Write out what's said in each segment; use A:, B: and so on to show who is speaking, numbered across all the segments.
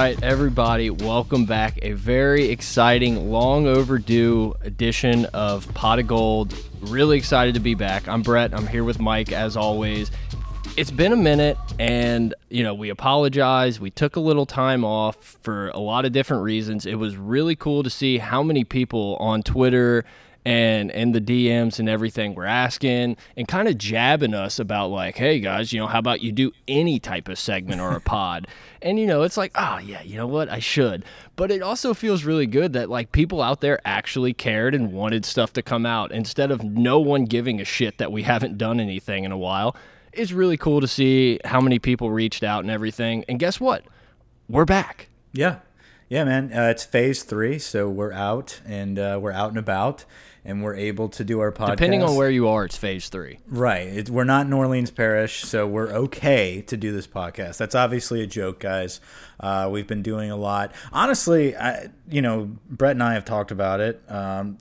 A: right, everybody, welcome back. A very exciting, long overdue edition of Pot of Gold. Really excited to be back. I'm Brett. I'm here with Mike as always. It's been a minute, and you know, we apologize. We took a little time off for a lot of different reasons. It was really cool to see how many people on Twitter and and the DMs and everything were asking and kind of jabbing us about like, hey guys, you know, how about you do any type of segment or a pod? And you know, it's like, oh yeah, you know what, I should. But it also feels really good that like people out there actually cared and wanted stuff to come out instead of no one giving a shit that we haven't done anything in a while. It's really cool to see how many people reached out and everything. And guess what? We're back.
B: Yeah. Yeah, man. Uh, it's phase three, so we're out and uh, we're out and about and we're able to do our podcast.
A: Depending on where you are, it's phase three.
B: Right. It, we're not in Orleans Parish, so we're okay to do this podcast. That's obviously a joke, guys. Uh, we've been doing a lot. Honestly, I, you know, Brett and I have talked about it. Um,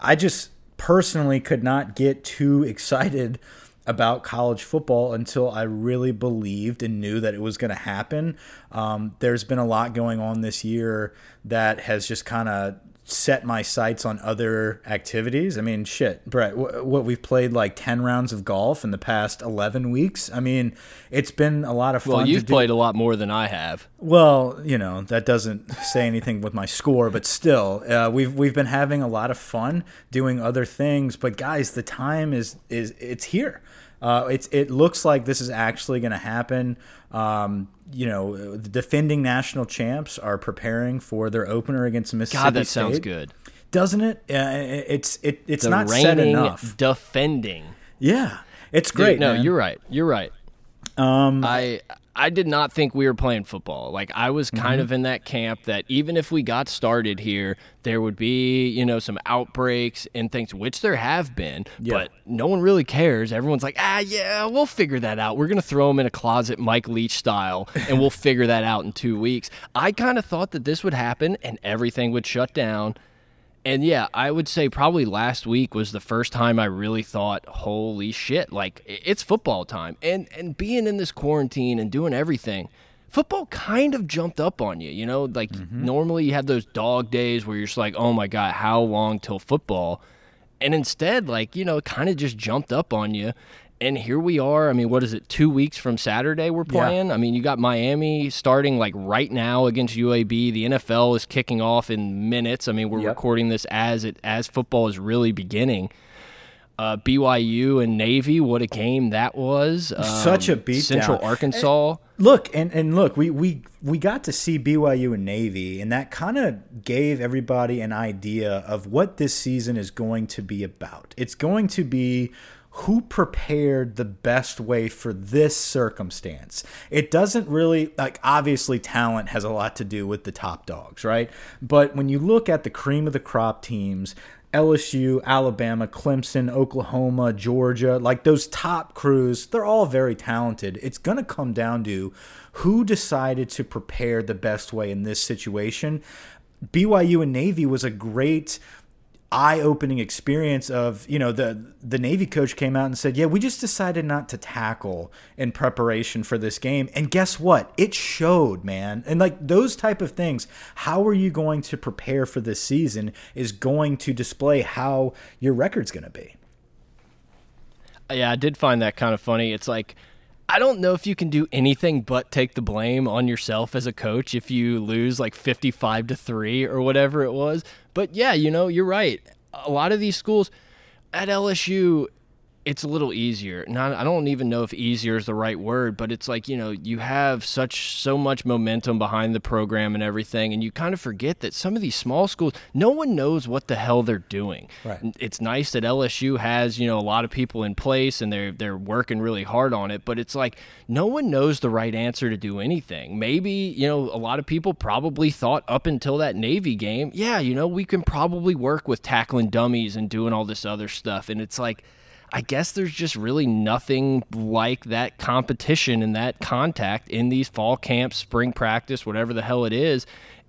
B: I just personally could not get too excited about college football until I really believed and knew that it was going to happen. Um, there's been a lot going on this year that has just kind of set my sights on other activities. I mean, shit, Brett, what we've played like 10 rounds of golf in the past 11 weeks. I mean, it's been a lot of fun.
A: Well, you've played a lot more than I have.
B: Well, you know, that doesn't say anything with my score, but still, uh, we've we've been having a lot of fun doing other things, but guys, the time is is it's here. Uh, it's it looks like this is actually going to happen. Um, you know, the defending national champs are preparing for their opener against Mississippi
A: God, that
B: State.
A: sounds good.
B: Doesn't it? Uh, it's it, it's
A: the
B: not said enough.
A: Defending.
B: Yeah, it's great.
A: Dude, no,
B: man.
A: you're right. You're right.
B: Um,
A: I I did not think we were playing football. Like I was kind
B: Mm-hmm.
A: of in that camp that even if we got started here, there would be, you know, some outbreaks and things which there have been,
B: Yeah.
A: but no one really cares. Everyone's like, "Ah, yeah, we'll figure that out. We're going to throw them in a closet Mike Leach style and we'll figure that out in 2 weeks." I kind of thought that this would happen and everything would shut down. And yeah, I would say probably last week was the first time I really thought, "Holy shit! Like it's football time." And and being in this quarantine and doing everything, football kind of jumped up on you. You know, like mm-hmm. normally you have those dog days where you're just like, "Oh my god, how long till football?" And instead, like you know, it kind of just jumped up on you. And here we are. I mean, what is it? Two weeks from Saturday, we're
B: Yeah.
A: playing. I mean, you got Miami starting like right now against UAB. The NFL is kicking off in minutes. I mean, we're
B: Yep.
A: recording this as it as football is really beginning. Uh, BYU and Navy, what a game that was!
B: Such a
A: Um,
B: beatdown.
A: Central Arkansas.
B: Look and, and look, we, we we got to see BYU and Navy, and that kind of gave everybody an idea of what this season is going to be about. It's going to be who prepared the best way for this circumstance. It doesn't really like obviously talent has a lot to do with the top dogs, right? But when you look at the cream of the crop teams, LSU, Alabama, Clemson, Oklahoma, Georgia, like those top crews, they're all very talented. It's going to come down to who decided to prepare the best way in this situation. BYU and Navy was a great eye-opening experience of you know the the navy coach came out and said yeah we just decided not to tackle in preparation for this game. And guess what? It showed man. And like those type of things how are you going to prepare for this season is going to display how your record's going to be.
A: Yeah, I did find that kind of funny. It's like I don't know if you can do anything but take the blame on yourself as a coach if you lose like 55 to 3 or whatever it was. But yeah, you know, you're right. A lot of these schools at LSU it's a little easier. Not I don't even know if easier is the right word, but it's like, you know, you have such so much momentum behind the program and everything and you kind of forget that some of these small schools, no one knows what the hell they're doing.
B: Right.
A: It's nice that LSU has, you know, a lot of people in place and they're they're working really hard on it, but it's like no one knows the right answer to do anything. Maybe, you know, a lot of people probably thought up until that Navy game, yeah, you know, we can probably work with tackling dummies and doing all this other stuff and it's like I guess there's just really nothing like that competition and that contact in these fall camps, spring practice, whatever the hell it is.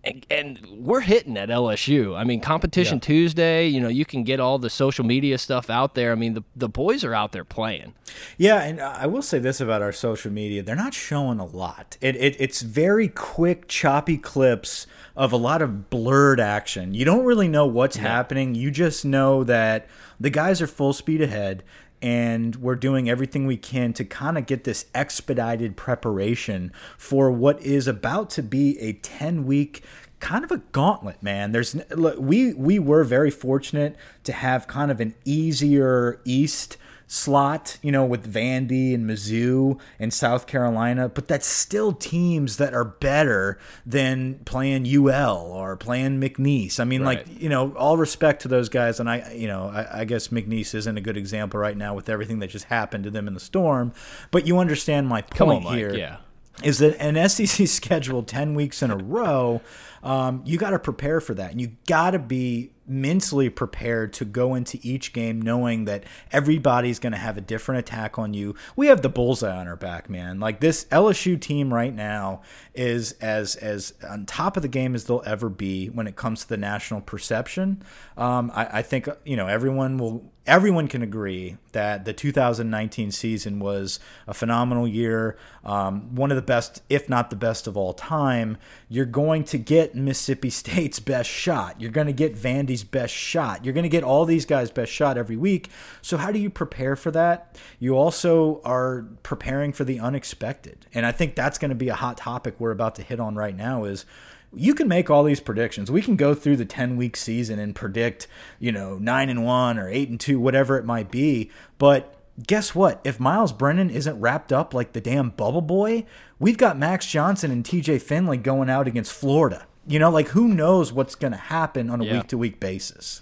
A: and, and we're hitting at LSU. I mean, competition yeah. Tuesday. You know, you can get all the social media stuff out there. I mean, the the boys are out there playing.
B: Yeah, and I will say this about our social media: they're not showing a lot. It, it it's very quick, choppy clips of a lot of blurred action. You don't really know what's yeah. happening. You just know that the guys are full speed ahead and we're doing everything we can to kind of get this expedited preparation for what is about to be a 10 week kind of a gauntlet man. There's look, we we were very fortunate to have kind of an easier east slot, you know, with Vandy and Mizzou and South Carolina, but that's still teams that are better than playing UL or playing McNeese. I mean, right. like, you know, all respect to those guys. And I, you know, I, I, guess McNeese isn't a good example right now with everything that just happened to them in the storm, but you understand my point
A: on,
B: here.
A: Mike, yeah.
B: Is that an SEC schedule 10 weeks in a row? Um, you got to prepare for that. And you got to be mentally prepared to go into each game knowing that everybody's going to have a different attack on you. We have the bullseye on our back, man. Like this LSU team right now is as as on top of the game as they'll ever be when it comes to the national perception. Um, I, I think you know everyone will everyone can agree that the 2019 season was a phenomenal year, um, one of the best, if not the best of all time. You're going to get Mississippi State's best shot. You're going to get Vandy's best shot. You're going to get all these guys' best shot every week. So, how do you prepare for that? You also are preparing for the unexpected. And I think that's going to be a hot topic we're about to hit on right now is you can make all these predictions. We can go through the 10 week season and predict, you know, 9 and 1 or 8 and 2, whatever it might be. But guess what? If Myles Brennan isn't wrapped up like the damn bubble boy, we've got Max Johnson and TJ Finley going out against Florida. You know, like who knows what's going to happen on a week to week basis.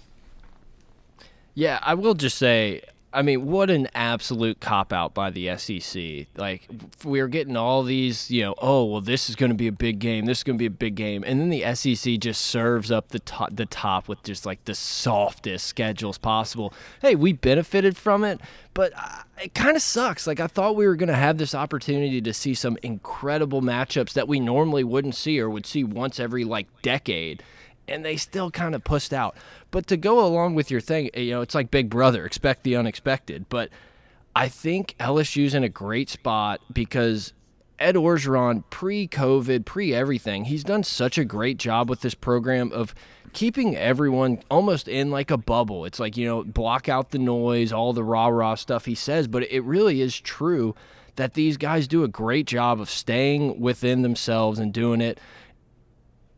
A: Yeah, I will just say I mean, what an absolute cop out by the SEC. Like, we are getting all these, you know, oh, well, this is going to be a big game. This is going to be a big game. And then the SEC just serves up the top, the top with just like the softest schedules possible. Hey, we benefited from it, but uh, it kind of sucks. Like, I thought we were going to have this opportunity to see some incredible matchups that we normally wouldn't see or would see once every like decade and they still kind of pushed out. But to go along with your thing, eh, you know, it's like Big Brother, expect the unexpected. But I think LSU's in a great spot because Ed Orgeron, pre COVID, pre everything, he's done such a great job with this program of keeping everyone almost in like a bubble. It's like, you know, block out the noise, all the rah rah stuff he says, but it really is true that these guys do a great job of staying within themselves and doing it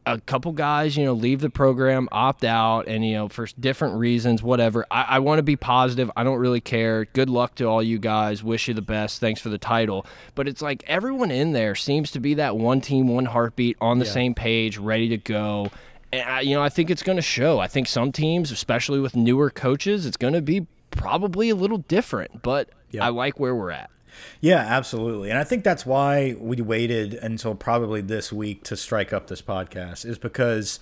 A: a couple guys, you know, leave the program, opt out, and you know, for different reasons, whatever. I, I want to be positive. I don't really care. Good luck to all you guys. Wish you the best. Thanks for the title. But it's like everyone in there seems to be that one team, one heartbeat, on the yeah. same page, ready to go. And I, you know, I think it's going to show. I think some teams, especially with newer coaches, it's going to be probably a little different. But yeah. I like where we're at.
B: Yeah, absolutely. And I think that's why we waited until probably this week to strike up this podcast is because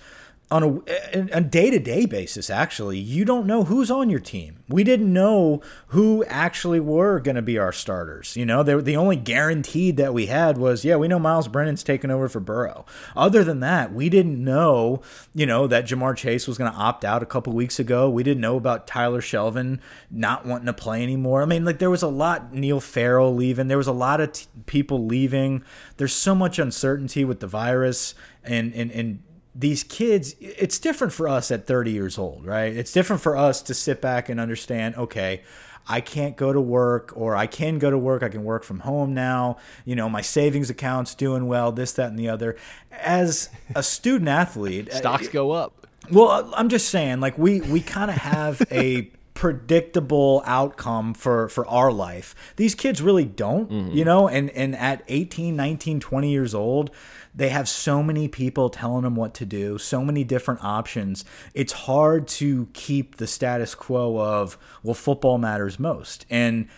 B: on a, a day-to-day basis actually you don't know who's on your team. We didn't know who actually were going to be our starters you know? The only guaranteed that we had was yeah we know Myles Brennan's taking over for burrow. Other than that we didn't know you know that Ja'Marr Chase was going to opt out a couple weeks ago. We didn't know about tyler shelvin not wanting to play anymore. I mean like there was a lot neil farrell leaving. There was a lot of people leaving. There's so much uncertainty with the virus and and and these kids it's different for us at 30 years old right? It's different for us to sit back and understand okay I can't go to work or I can go to work I can work from home now. You know my savings account's doing well this that and the other. As a student athlete
A: stocks uh, go up.
B: Well I'm just saying like we we kind of have a predictable outcome for for our life these kids really don't mm -hmm. you know and and at 18 19 20 years old they have so many people telling them what to do, so many different options. It's hard to keep the status quo of, well, football matters most. And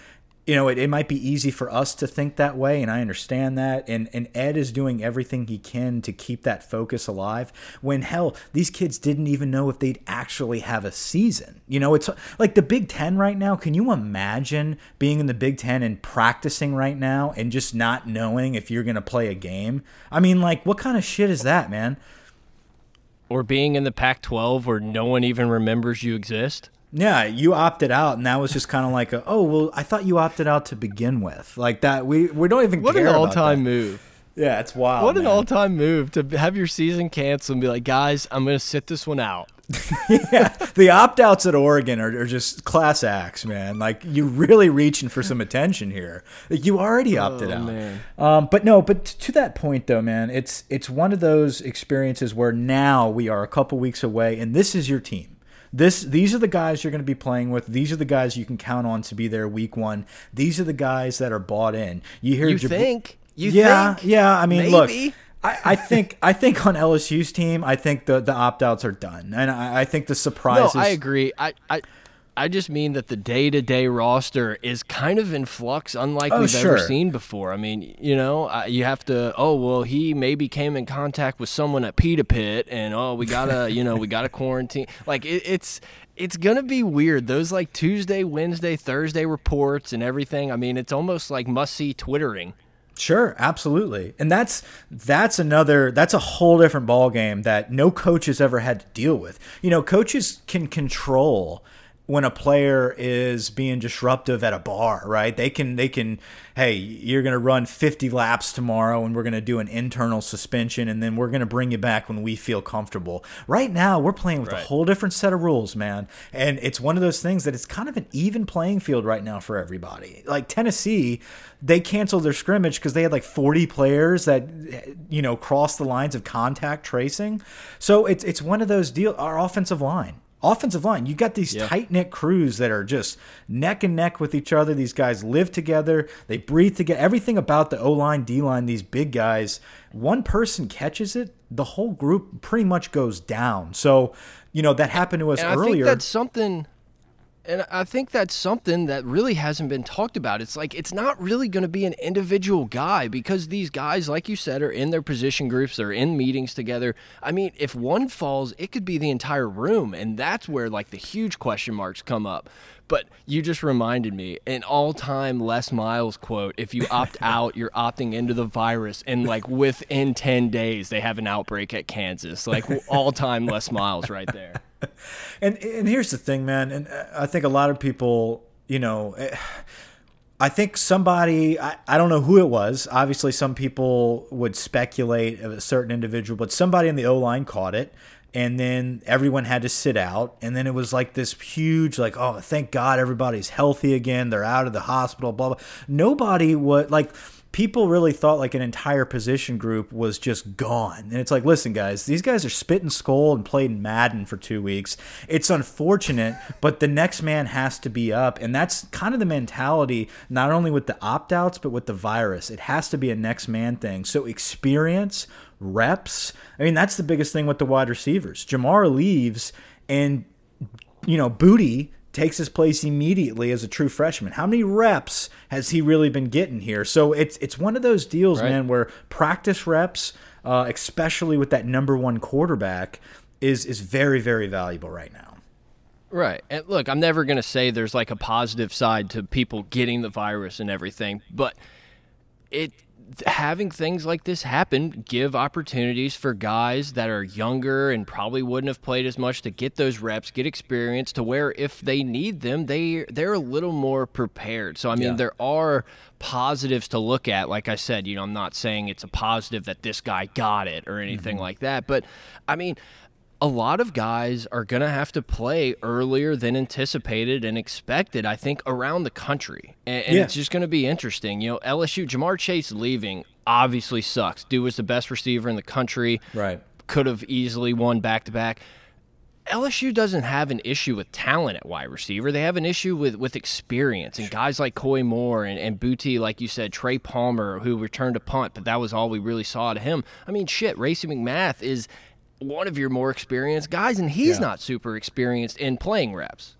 B: you know, it, it might be easy for us to think that way, and I understand that. And and Ed is doing everything he can to keep that focus alive. When hell, these kids didn't even know if they'd actually have a season. You know, it's like the Big Ten right now. Can you imagine being in the Big Ten and practicing right now and just not knowing if you're gonna play a game? I mean, like, what kind of shit is that, man?
A: or being in the Pac 12 where no one even remembers you exist.
B: Yeah, you opted out, and that was just kind of like, a, oh well, I thought you opted out to begin with, like that. We we don't even
A: what
B: care
A: an all-time move.
B: Yeah, it's wild.
A: What an
B: man.
A: all-time move to have your season canceled and be like, guys, I'm gonna sit this one out.
B: yeah, the opt outs at Oregon are, are just class acts, man. Like you're really reaching for some attention here. Like, you already opted
A: Oh,
B: out.
A: man.
B: Um, but no, but to that point though, man, it's it's one of those experiences where now we are a couple weeks away, and this is your team. This these are the guys you're going to be playing with. These are the guys you can count on to be there week one. These are the guys that are bought in. You hear
A: You
B: Jab-
A: think? You
B: yeah,
A: think?
B: yeah. I mean, look,
A: Maybe.
B: I, I think I think on LSU's team, I think the the opt outs are done, and I, I think the
A: No,
B: surprises.
A: I agree. I, I I just mean that the day to day roster is kind of in flux, unlike
B: Oh,
A: we've ever seen before. I mean, you know, uh, you have to. Oh well, he maybe came in contact with someone at Pita Pit, and oh, we gotta, you know, we gotta quarantine. Like it, it's it's gonna be weird. Those like Tuesday, Wednesday, Thursday reports and everything. I mean, it's almost like must see twittering.
B: Sure, absolutely. And that's that's another that's a whole different ball game that no coach has ever had to deal with. You know, coaches can control when a player is being disruptive at a bar, right? They can they can hey, you're going to run 50 laps tomorrow and we're going to do an internal suspension and then we're going to bring you back when we feel comfortable. Right now, we're playing with
A: Right.
B: a whole different set of rules, man. And it's one of those things that it's kind of an even playing field right now for everybody. Like Tennessee, they canceled their scrimmage because they had like 40 players that you know crossed the lines of contact tracing. So it's it's one of those deal our offensive line. Offensive line, you got these
A: Yeah.
B: tight knit crews that are just neck and neck with each other. These guys live together, they breathe together. Everything about the O line, D line, these big guys, one person catches it, the whole group pretty much goes down. So, you know, that happened to us
A: And I think
B: earlier.
A: that's something and I think that's something that really hasn't been talked about. It's like it's not really going to be an individual guy because these guys, like you said, are in their position groups, they're in meetings together. I mean, if one falls, it could be the entire room, and that's where like the huge question marks come up. But you just reminded me an all-time Les Miles quote: "If you opt out, you're opting into the virus." And like within ten days, they have an outbreak at Kansas. Like all-time Les Miles right there.
B: And and here's the thing, man. And uh, I think a lot of people, you know, eh, I think somebody, I, I don't know who it was. Obviously, some people would speculate of a certain individual, but somebody in the O line caught it. And then everyone had to sit out. And then it was like this huge, like, oh, thank God everybody's healthy again. They're out of the hospital, blah, blah. Nobody would, like, people really thought like an entire position group was just gone. And it's like, listen, guys, these guys are spitting skull and playing Madden for two weeks. It's unfortunate, but the next man has to be up. And that's kind of the mentality, not only with the opt outs, but with the virus. It has to be a next man thing. So experience, reps. I mean, that's the biggest thing with the wide receivers. Ja'Marr leaves and you know, Boutte takes his place immediately as a true freshman. How many reps has he really been getting here? So it's it's one of those deals,
A: Right.
B: man, where practice reps, uh, especially with that number one quarterback, is is very very valuable right now.
A: Right. And look, I'm never going to say there's like a positive side to people getting the virus and everything, but it having things like this happen give opportunities for guys that are younger and probably wouldn't have played as much to get those reps, get experience to where if they need them, they they're a little more prepared. So I mean,
B: Yeah.
A: there are positives to look at. Like I said, you know, I'm not saying it's a positive that this guy got it or anything mm-hmm. like that, but I mean, a lot of guys are going to have to play earlier than anticipated and expected, I think, around the country. And, and
B: Yeah.
A: it's just going to be interesting. You know, LSU, Ja'Marr Chase leaving obviously sucks. Dude was the best receiver in the country.
B: Right.
A: Could have easily won back to back. LSU doesn't have an issue with talent at wide receiver. They have an issue with, with experience and guys like Koy Moore and, and Boutte, like you said, Trey Palmer, who returned a punt, but that was all we really saw to him. I mean, shit, Racey McMath is one of your more experienced guys, and he's
B: Yeah.
A: not super experienced in playing reps.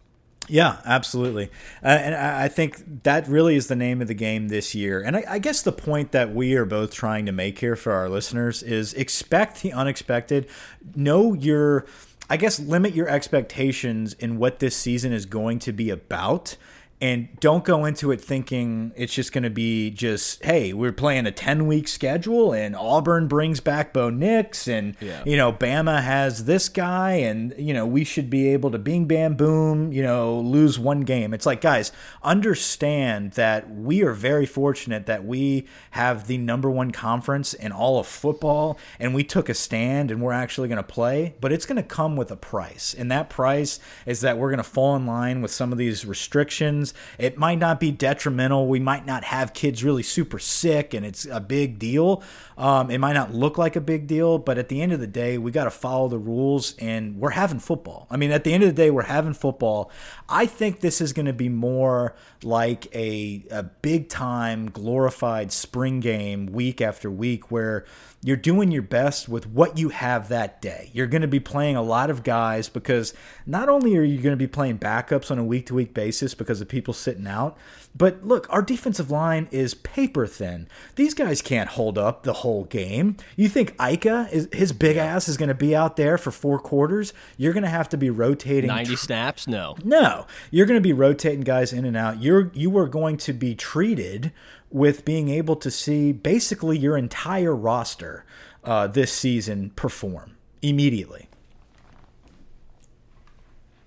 B: Yeah, absolutely. Uh, and I I think that really is the name of the game this year. And I, I guess the point that we are both trying to make here for our listeners is expect the unexpected. Know your, I guess, limit your expectations in what this season is going to be about. And don't go into it thinking it's just going to be just hey we're playing a 10 week schedule and auburn brings back bo nix and
A: Yeah.
B: you know bama has this guy and you know we should be able to bing bam boom you know lose one game it's like guys understand that we are very fortunate that we have the number one conference in all of football and we took a stand and we're actually going to play but it's going to come with a price and that price is that we're going to fall in line with some of these restrictions it might not be detrimental. We might not have kids really super sick and it's a big deal. Um, it might not look like a big deal but at the end of the day we got to follow the rules and we're having football. I mean at the end of the day we're having football. I think this is going to be more like a, a big time glorified spring game week after week where you're doing your best with what you have that day. You're going to be playing a lot of guys because not only are you going to be playing backups on a week to week basis because of people sitting out, but look, our defensive line is paper thin. These guys can't hold up the whole game. You think Ika is his big ass is going to be out there for four quarters? You're going to have to be rotating
A: 90 snaps? No.
B: no, you're going to be rotating guys in and out. You're you are going to be treated with being able to see basically your entire roster uh, this season perform immediately.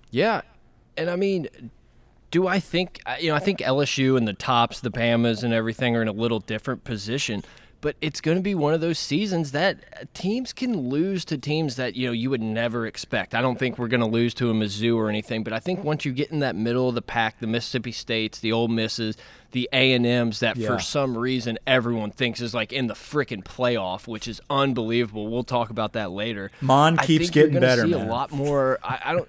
A: Yeah. And I mean, do I think, uh, you know, I think LSU and the tops, the Bamas and everything are in a little different position. But it's going to be one of those seasons that uh, teams can lose to teams that you know you would never expect. I don't think we're going to lose to a Mizzou or anything, but I think once you get in that middle of the pack, the Mississippi States, the Ole Misses, the A and M's, that
B: Yeah.
A: for some reason everyone thinks is like in the freaking playoff, which is unbelievable. We'll talk about that later.
B: Mon
A: I
B: keeps getting better,
A: See
B: man.
A: a lot more. I, I don't.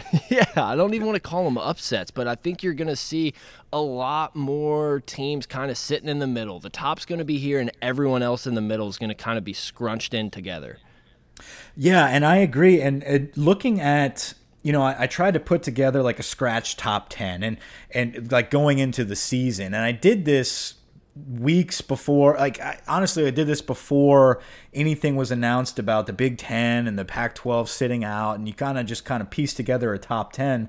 A: yeah, I don't even want to call them upsets, but I think you're going to see a lot more teams kind of sitting in the middle. The top's going to be here, and everyone else in the middle is going to kind of be scrunched in together.
B: Yeah, and I agree. And uh, looking at you know, I, I tried to put together like a scratch top ten, and and like going into the season, and I did this weeks before. Like I, honestly, I did this before anything was announced about the Big Ten and the Pac-12 sitting out, and you kind of just kind of piece together a top ten.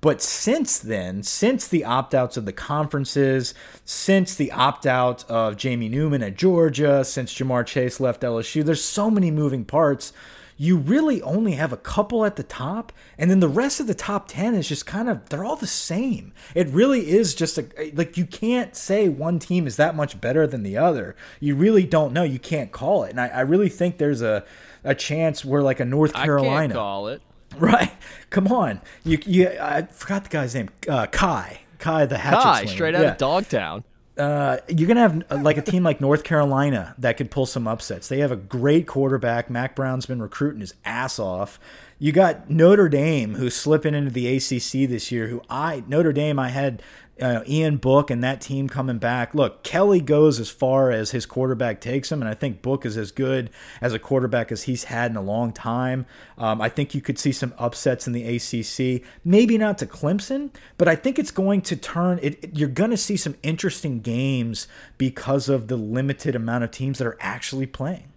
B: But since then, since the opt outs of the conferences, since the opt out of Jamie Newman at Georgia, since Ja'Marr Chase left LSU, there's so many moving parts. You really only have a couple at the top, and then the rest of the top 10 is just kind of, they're all the same. It really is just a, like, you can't say one team is that much better than the other. You really don't know. You can't call it. And I, I really think there's a, a chance where, like, a North
A: I
B: Carolina.
A: can't call it.
B: Right. Come on. You, you I forgot the guy's name. Uh, Kai. Kai the hatchet
A: Kai, straight out
B: Yeah.
A: of Dogtown.
B: Uh, you're gonna have like a team like North Carolina that could pull some upsets. They have a great quarterback. Mack Brown's been recruiting his ass off. You got Notre Dame who's slipping into the ACC this year. Who I Notre Dame I had uh, Ian Book and that team coming back. Look, Kelly goes as far as his quarterback takes him, and I think Book is as good as a quarterback as he's had in a long time. Um, I think you could see some upsets in the ACC. Maybe not to Clemson, but I think it's going to turn. It, it- you're going to see some interesting games because of the limited amount of teams that are actually playing.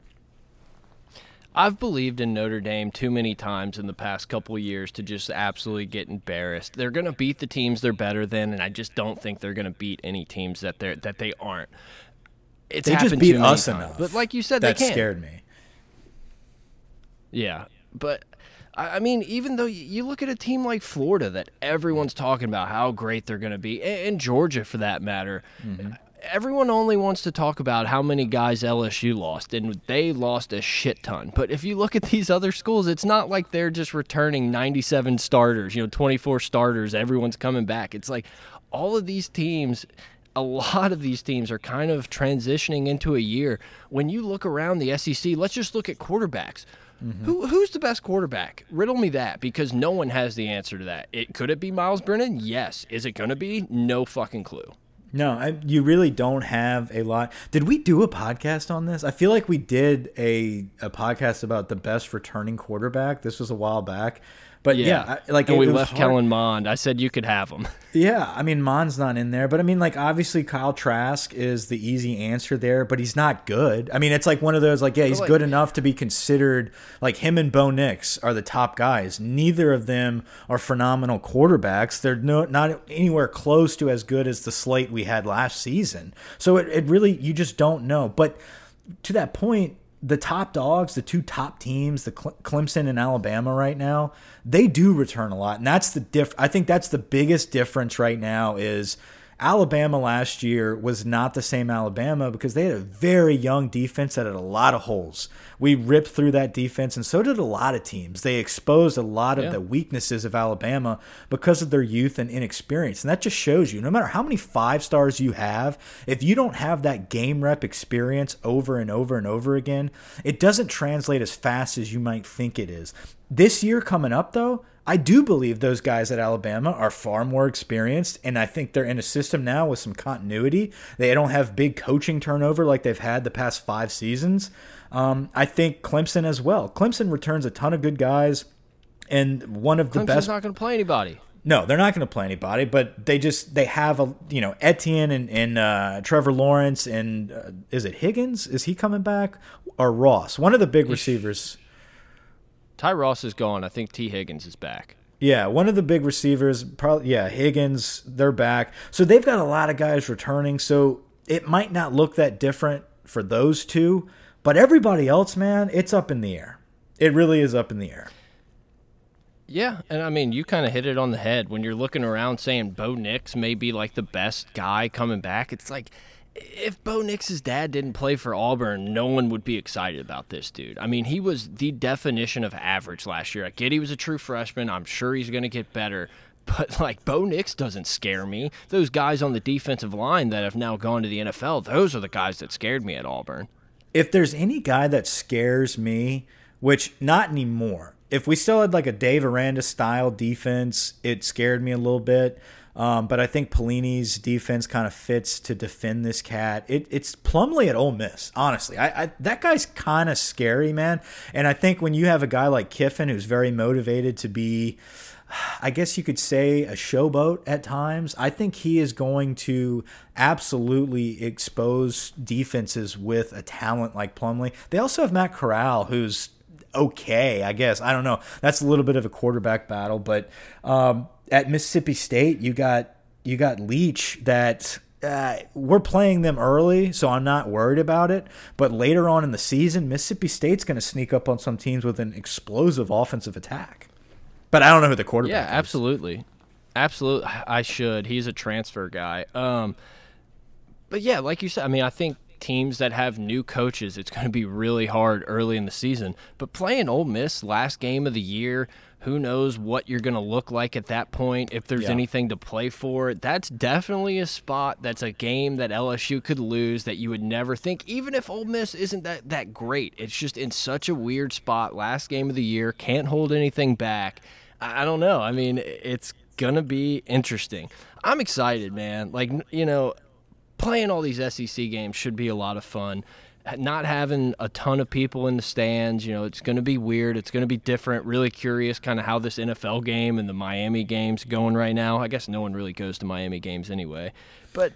A: I've believed in Notre Dame too many times in the past couple of years to just absolutely get embarrassed. They're going to beat the teams they're better than, and I just don't think they're going to beat any teams that they are that they aren't. It's
B: They just beat us
A: times.
B: enough.
A: But like you said,
B: That
A: they can.
B: scared me.
A: Yeah, but I I mean, even though you look at a team like Florida that everyone's talking about how great they're going to be, and Georgia for that matter, mm-hmm. Everyone only wants to talk about how many guys LSU lost, and they lost a shit ton. But if you look at these other schools, it's not like they're just returning 97 starters, you know, 24 starters, everyone's coming back. It's like all of these teams a lot of these teams are kind of transitioning into a year. When you look around the SEC, let's just look at quarterbacks. Mm-hmm. Who, who's the best quarterback? Riddle me that because no one has the answer to that. It could it be Myles Brennan? Yes. Is it going to be? No fucking clue.
B: No, I, you really don't have a lot. Did we do a podcast on this? I feel like we did a, a podcast about the best returning quarterback. This was a while back. But yeah, I, like
A: and
B: it-
A: we
B: it
A: left Kellen Mond. I said you could have him.
B: Yeah, I mean Mond's not in there, but I mean like obviously Kyle Trask is the easy answer there, but he's not good. I mean it's like one of those like yeah he's
A: like-
B: good enough to be considered like him and Bo Nix are the top guys. Neither of them are phenomenal quarterbacks. They're no not anywhere close to as good as the slate we had last season. So it, it really you just don't know. But to that point, the top dogs, the two top teams, the Cle- Clemson and Alabama right now, they do return a lot, and that's the diff. I think that's the biggest difference right now is Alabama last year was not the same Alabama because they had a very young defense that had a lot of holes. We ripped through that defense, and so did a lot of teams. They exposed a lot of
A: Yeah.
B: the weaknesses of Alabama because of their youth and inexperience. And that just shows you no matter how many five stars you have, if you don't have that game rep experience over and over and over again, it doesn't translate as fast as you might think it is. This year coming up, though, I do believe those guys at Alabama are far more experienced, and I think they're in a system now with some continuity. They don't have big coaching turnover like they've had the past five seasons. Um, I think Clemson as well. Clemson returns a ton of good guys, and one of the
A: Clemson's
B: best.
A: not going to play anybody.
B: No, they're not going to play anybody, but they just they have a you know Etienne and, and uh, Trevor Lawrence and uh, is it Higgins? Is he coming back or Ross? One of the big receivers.
A: Ty Ross is gone. I think Tee Higgins is back.
B: Yeah, one of the big receivers, probably yeah, Higgins, they're back. So they've got a lot of guys returning. So it might not look that different for those two, but everybody else, man, it's up in the air. It really is up in the air.
A: Yeah, and I mean, you kind of hit it on the head when you're looking around saying Bo Nix may be like the best guy coming back. It's like if Bo Nix's dad didn't play for Auburn, no one would be excited about this dude. I mean, he was the definition of average last year. I get he was a true freshman. I'm sure he's going to get better. But like Bo Nix doesn't scare me. Those guys on the defensive line that have now gone to the NFL, those are the guys that scared me at Auburn.
B: if there's any guy that scares me, which not anymore. If we still had like a Dave Aranda style defense, it scared me a little bit. Um, but I think Pelini's defense kind of fits to defend this cat. It, it's Plumlee at Ole Miss, honestly. I, I that guy's kind of scary, man. And I think when you have a guy like Kiffin who's very motivated to be, I guess you could say a showboat at times. I think he is going to absolutely expose defenses with a talent like Plumlee. They also have Matt Corral, who's okay, I guess. I don't know. That's a little bit of a quarterback battle, but um, at Mississippi State, you got you got Leach that. Uh, we're playing them early, so I'm not worried about it. But later on in the season, Mississippi State's going to sneak up on some teams with an explosive offensive attack. But I don't know who the quarterback
A: Yeah,
B: is.
A: absolutely. Absolutely. I should. He's a transfer guy. Um, but yeah, like you said, I mean, I think teams that have new coaches, it's going to be really hard early in the season. But playing Ole Miss last game of the year, who knows what you're going to look like at that point, if there's
B: Yeah.
A: anything to play for. That's definitely a spot that's a game that LSU could lose that you would never think, even if Ole Miss isn't that, that great. It's just in such a weird spot. Last game of the year, can't hold anything back. I I don't know. I mean, it's going to be interesting. I'm excited, man. Like, you know, playing all these SEC games should be a lot of fun. Not having a ton of people in the stands, you know, it's going to be weird. It's going to be different. Really curious, kind of how this NFL game and the Miami games going right now. I guess no one really goes to Miami games anyway, but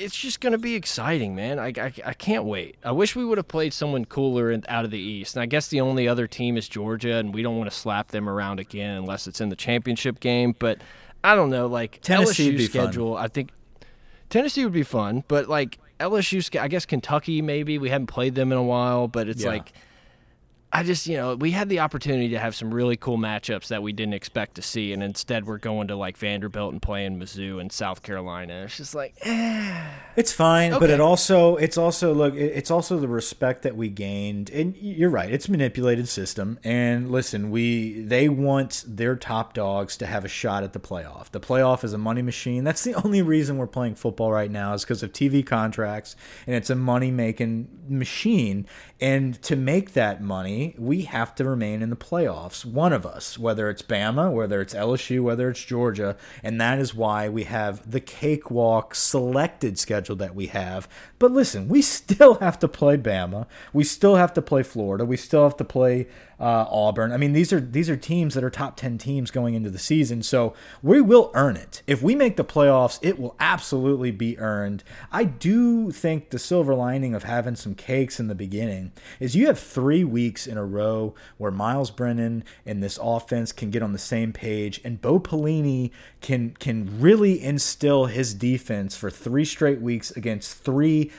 A: it's just going to be exciting, man. I, I, I can't wait. I wish we would have played someone cooler in, out of the East. And I guess the only other team is Georgia, and we don't want to slap them around again unless it's in the championship game. But I don't know, like
B: Tennessee
A: LSU
B: be fun.
A: schedule. I think Tennessee would be fun, but like LSU, I guess Kentucky maybe we haven't played them in a while, but it's
B: Yeah.
A: like I just you know we had the opportunity to have some really cool matchups that we didn't expect to see, and instead we're going to like Vanderbilt and playing Mizzou and South Carolina. It's just like eh.
B: It's fine, but it also it's also look it's also the respect that we gained. And you're right, it's a manipulated system. And listen, we they want their top dogs to have a shot at the playoff. The playoff is a money machine. That's the only reason we're playing football right now is because of TV contracts and it's a money making machine. And to make that money, we have to remain in the playoffs. One of us, whether it's Bama, whether it's LSU, whether it's Georgia, and that is why we have the cakewalk selected schedule that we have. But listen, we still have to play Bama. We still have to play Florida. We still have to play uh, Auburn. I mean, these are these are teams that are top ten teams going into the season, so we will earn it. If we make the playoffs, it will absolutely be earned. I do think the silver lining of having some cakes in the beginning is you have three weeks in a row where Myles Brennan and this offense can get on the same page, and Bo Pelini can can really instill his defense for three straight weeks against three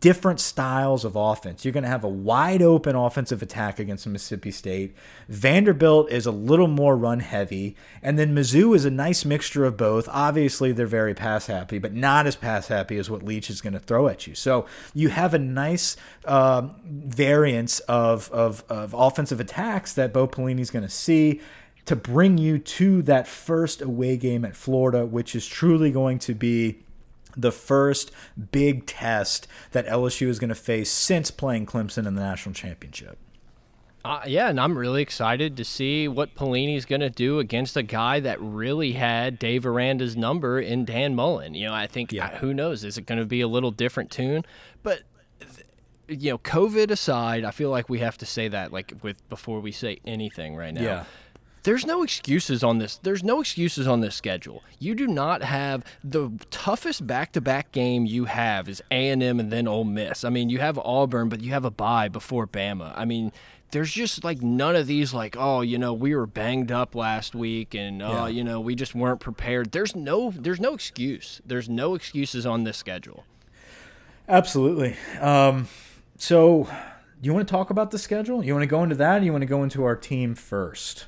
B: different styles of offense. You're going to have a wide open offensive attack against Mississippi State. Vanderbilt is a little more run heavy. And then Mizzou is a nice mixture of both. Obviously, they're very pass happy, but not as pass happy as what Leach is going to throw at you. So you have a nice um, variance of, of, of offensive attacks that Bo is going to see to bring you to that first away game at Florida, which is truly going to be the first big test that LSU is going to face since playing Clemson in the national championship.
A: Uh, yeah, and I'm really excited to see what Pelini's going to do against a guy that really had Dave Aranda's number in Dan Mullen. You know, I think yeah. who knows? Is it going to be a little different tune? But you know, COVID aside, I feel like we have to say that like with before we say anything right now.
B: Yeah
A: there's no excuses on this. There's no excuses on this schedule. You do not have the toughest back-to-back game you have is A&M and then Ole Miss. I mean, you have Auburn, but you have a bye before Bama. I mean, there's just like none of these like oh you know we were banged up last week and oh yeah. you know we just weren't prepared there's no there's no excuse there's no excuses on this schedule
B: absolutely um, so you want to talk about the schedule you want to go into that or you want to go into our team first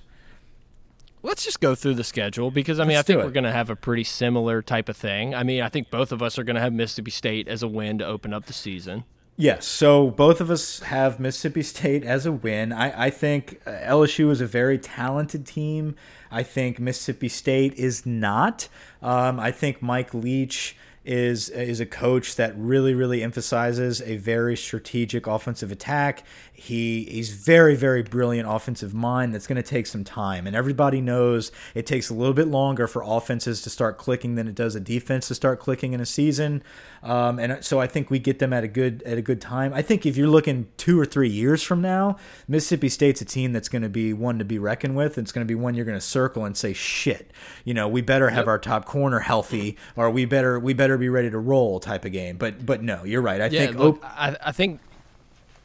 A: Let's just go through the schedule because I mean Let's I think we're going to have a pretty similar type of thing. I mean I think both of us are going to have Mississippi State as a win to open up the season.
B: Yes, so both of us have Mississippi State as a win. I, I think uh, LSU is a very talented team. I think Mississippi State is not. Um, I think Mike Leach is is a coach that really really emphasizes a very strategic offensive attack. He he's very very brilliant offensive mind that's going to take some time and everybody knows it takes a little bit longer for offenses to start clicking than it does a defense to start clicking in a season. Um, and so I think we get them at a good at a good time. I think if you're looking 2 or 3 years from now, Mississippi State's a team that's going to be one to be reckoned with. It's going to be one you're going to circle and say shit. You know, we better have yep. our top corner healthy or we better we better be ready to roll type of game. But but no, you're right. I
A: yeah,
B: think
A: look, I, I think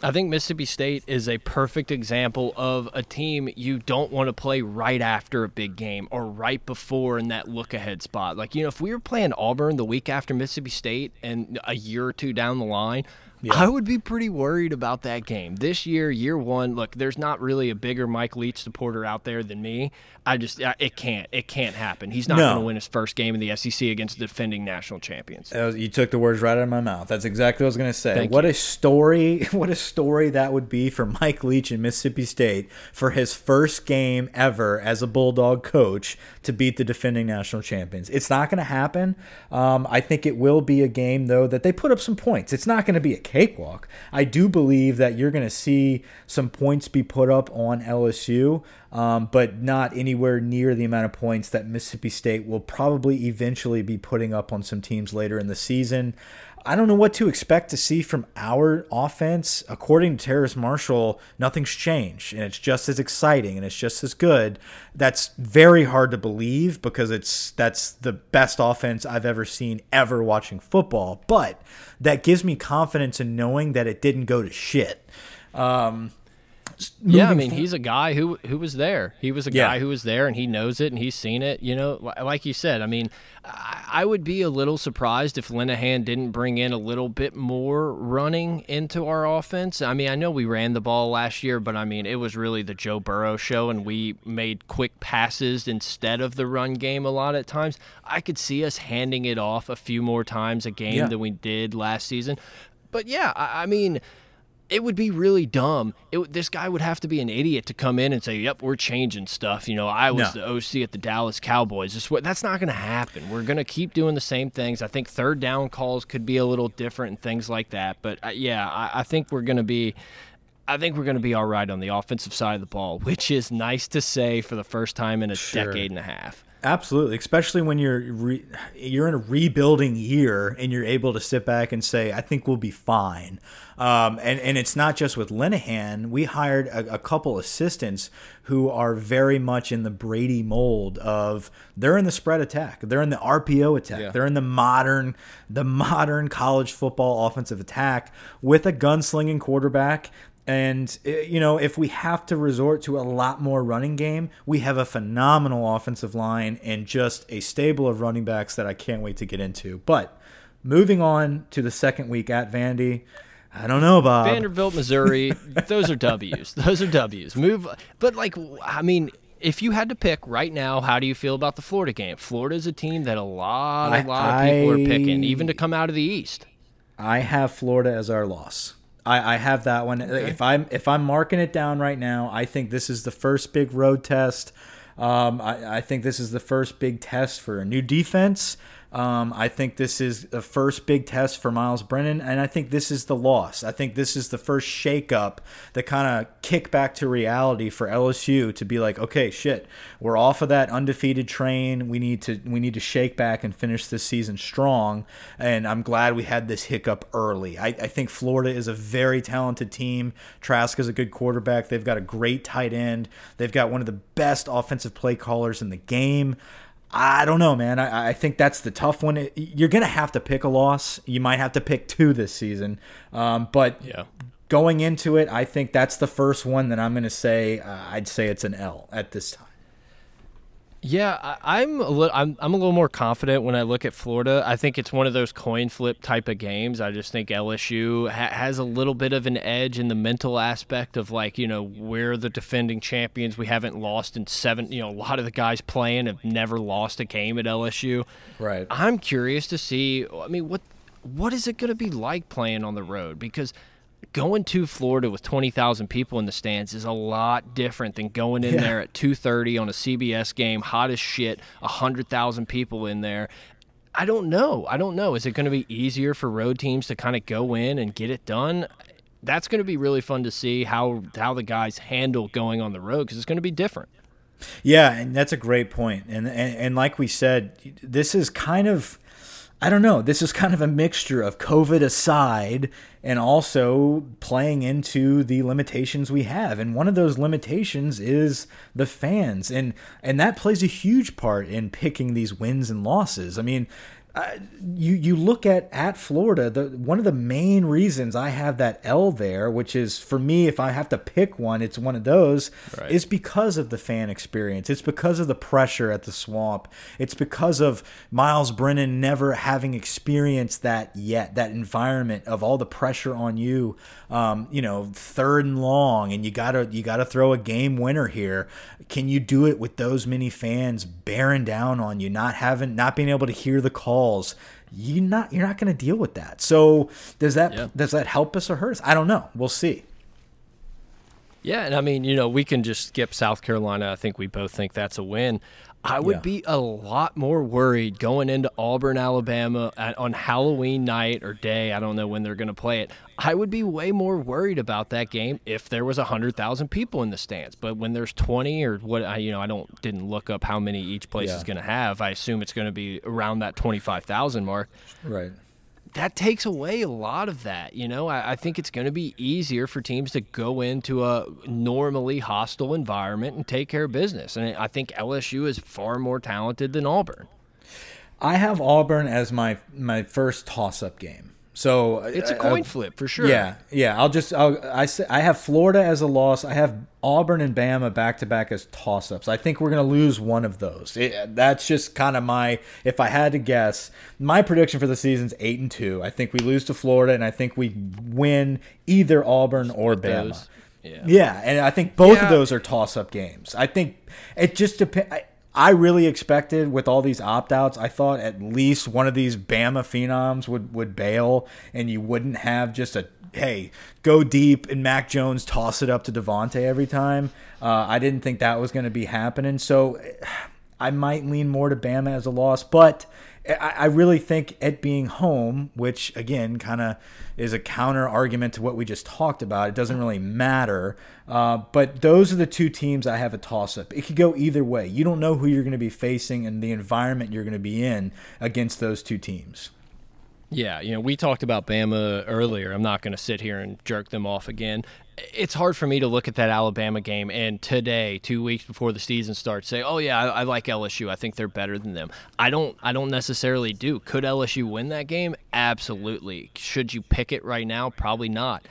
A: I think Mississippi State is a perfect example of a team you don't want to play right after a big game or right before in that look ahead spot. Like, you know, if we were playing Auburn the week after Mississippi State and a year or two down the line, yeah. I would be pretty worried about that game. This year, year one, look, there's not really a bigger Mike Leach supporter out there than me. I just, it can't, it can't happen. He's not no. going to win his first game in the SEC against the defending national champions.
B: Was, you took the words right out of my mouth. That's exactly what I was going to say.
A: Thank
B: what
A: you.
B: a story! What a story that would be for Mike Leach in Mississippi State for his first game ever as a Bulldog coach to beat the defending national champions. It's not going to happen. Um, I think it will be a game though that they put up some points. It's not going to be a cakewalk. I do believe that you're going to see some points be put up on LSU um, but not anywhere near the amount of points that Mississippi State will probably eventually be putting up on some teams later in the season. I don't know what to expect to see from our offense. According to Terrace Marshall, nothing's changed, and it's just as exciting and it's just as good. That's very hard to believe because it's that's the best offense I've ever seen ever watching football. But that gives me confidence in knowing that it didn't go to shit. Um,
A: yeah, I mean, he's a guy who who was there. He was a yeah. guy who was there, and he knows it, and he's seen it. You know, like you said. I mean, I would be a little surprised if Linehan didn't bring in a little bit more running into our offense. I mean, I know we ran the ball last year, but I mean, it was really the Joe Burrow show, and we made quick passes instead of the run game a lot at times. I could see us handing it off a few more times a game yeah. than we did last season. But yeah, I, I mean it would be really dumb. It, this guy would have to be an idiot to come in and say, "Yep, we're changing stuff." You know, I was no. the OC at the Dallas Cowboys. This, that's not going to happen. We're going to keep doing the same things. I think third down calls could be a little different and things like that. But uh, yeah, I, I think we're going to be I think we're going to be all right on the offensive side of the ball, which is nice to say for the first time in a sure. decade and a half.
B: Absolutely, especially when you're you're in a rebuilding year and you're able to sit back and say, "I think we'll be fine." Um, and and it's not just with Linehan. We hired a, a, couple assistants who are very much in the Brady mold of they're in the spread attack, they're in the RPO attack, yeah. they're in the modern the modern college football offensive attack with a gunslinging quarterback and, eh, you know, if we have to resort to a lot more running game, we have a phenomenal offensive line and just a stable of running backs that I can't wait to get into. But moving on to the second week at Vandy. I don't know, Bob.
A: Vanderbilt, Missouri, those are W's. Those are W's. Move, but like, I mean, if you had to pick right now, how do you feel about the Florida game? Florida is a team that a lot, a lot of people are picking, even to come out of the East.
B: I have Florida as our loss. I, I have that one. Okay. If I'm if I'm marking it down right now, I think this is the first big road test. Um, I, I think this is the first big test for a new defense. Um, I think this is the first big test for Myles Brennan, and I think this is the loss. I think this is the first shakeup, the kind of kick back to reality for LSU to be like, okay, shit, we're off of that undefeated train. We need to we need to shake back and finish this season strong. And I'm glad we had this hiccup early. I, I think Florida is a very talented team. Trask is a good quarterback. They've got a great tight end. They've got one of the best offensive play callers in the game. I don't know, man. I, I think that's the tough one. You're going to have to pick a loss. You might have to pick two this season. Um, but yeah. going into it, I think that's the first one that I'm going to say. Uh, I'd say it's an L at this time.
A: Yeah, I, am a little. I'm, I'm a little more confident when I look at Florida. I think it's one of those coin flip type of games. I just think LSU ha has a little bit of an edge in the mental aspect of like you know we're the defending champions. We haven't lost in seven. You know, a lot of the guys playing have never lost a game at LSU.
B: Right.
A: I'm curious to see. I mean, what what is it going to be like playing on the road? Because going to Florida with 20,000 people in the stands is a lot different than going in yeah. there at 2:30 on a CBS game, hot as shit, 100,000 people in there. I don't know. I don't know. Is it going to be easier for road teams to kind of go in and get it done? That's going to be really fun to see how how the guys handle going on the road because it's going to be different.
B: Yeah, and that's a great point. And, and and like we said, this is kind of I don't know. This is kind of a mixture of COVID aside and also playing into the limitations we have. And one of those limitations is the fans. And and that plays a huge part in picking these wins and losses. I mean, you you look at at Florida, the one of the main reasons I have that L there, which is for me, if I have to pick one, it's one of those, right. is because of the fan experience. It's because of the pressure at the swamp. It's because of Myles Brennan never having experienced that yet, that environment of all the pressure on you. Um, you know, third and long, and you gotta you gotta throw a game winner here. Can you do it with those many fans bearing down on you, not having not being able to hear the call? Calls, you not you're not going to deal with that. So does that yeah. does that help us or hurt us? I don't know. We'll see.
A: Yeah, and I mean, you know, we can just skip South Carolina. I think we both think that's a win. I would yeah. be a lot more worried going into Auburn, Alabama at, on Halloween night or day. I don't know when they're going to play it. I would be way more worried about that game if there was hundred thousand people in the stands. But when there's twenty or what, I you know, I don't didn't look up how many each place yeah. is going to have. I assume it's going to be around that twenty five thousand mark.
B: Right
A: that takes away a lot of that. You know, I, I think it's going to be easier for teams to go into a normally hostile environment and take care of business. And I think LSU is far more talented than Auburn.
B: I have Auburn as my my first toss up game. So
A: it's a coin flip for sure.
B: Yeah, yeah. I'll just I'll, I say I have Florida as a loss. I have Auburn and Bama back to back as toss ups. I think we're gonna lose one of those. It, that's just kind of my. If I had to guess, my prediction for the season's eight and two. I think we lose to Florida, and I think we win either Auburn or Bama. Yeah. yeah, and I think both yeah. of those are toss up games. I think it just depends. I really expected with all these opt outs, I thought at least one of these Bama phenoms would, would bail and you wouldn't have just a hey, go deep and Mac Jones toss it up to DeVonta every time. Uh, I didn't think that was going to be happening. So I might lean more to Bama as a loss, but I, really think it being home, which again kind of is a counter argument to what we just talked about, it doesn't really matter. Uh, but those are the two teams I have a toss up. It could go either way. You don't know who you're going to be facing and the environment you're going to be in against those two teams.
A: Yeah, you know, we talked about Bama earlier. I'm not going to sit here and jerk them off again. It's hard for me to look at that Alabama game and today, two weeks before the season starts, say, "Oh yeah, I, I like LSU. I think they're better than them." I don't. I don't necessarily do. Could LSU win that game? Absolutely. Should you pick it right now? Probably not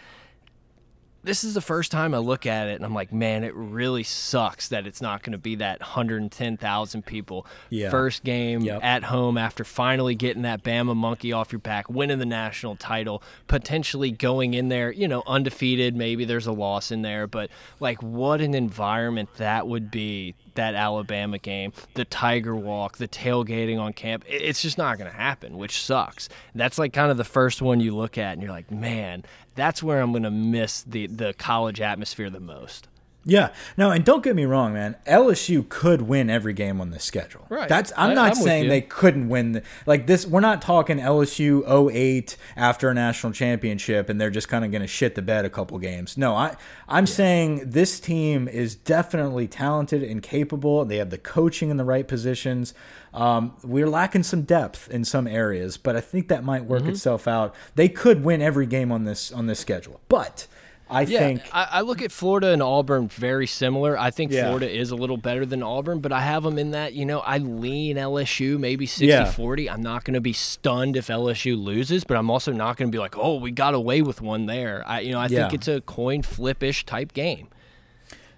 A: this is the first time I look at it and I'm like, man, it really sucks that it's not going to be that 110,000 people.
B: Yeah.
A: First game
B: Yep.
A: at home after finally getting that Bama monkey off your back, winning the national title, potentially going in there, you know, undefeated. Maybe there's a loss in there, but like, what an environment that would be. That Alabama game, the Tiger Walk, the tailgating on camp. It's just not going to happen, which sucks. That's like kind of the first one you look at and you're like, man, that's where I'm going to miss the the college atmosphere the most.
B: Yeah. No, and don't get me wrong, man. LSU could win every game on this schedule.
A: Right.
B: That's I'm
A: I-
B: not
A: I'm
B: saying they couldn't win the, like this we're not talking LSU 08 after a national championship and they're just kind of going to shit the bed a couple games. No, I I'm saying this team is definitely talented and capable. They have the coaching in the right positions. Um, we're lacking some depth in some areas, but I think that might work itself out. They could win every game on this on this schedule. But I
A: Yeah,
B: think
A: I, I look at Florida and Auburn very similar. I think
B: Yeah.
A: Florida is a little better than Auburn, but I have them in that, you know, I lean LSU maybe 60
B: Yeah.
A: 40. I'm not going to be stunned if LSU loses, but I'm also not going to be like, oh, we got away with one there. I, you know, I think it's a coin flip ish type game.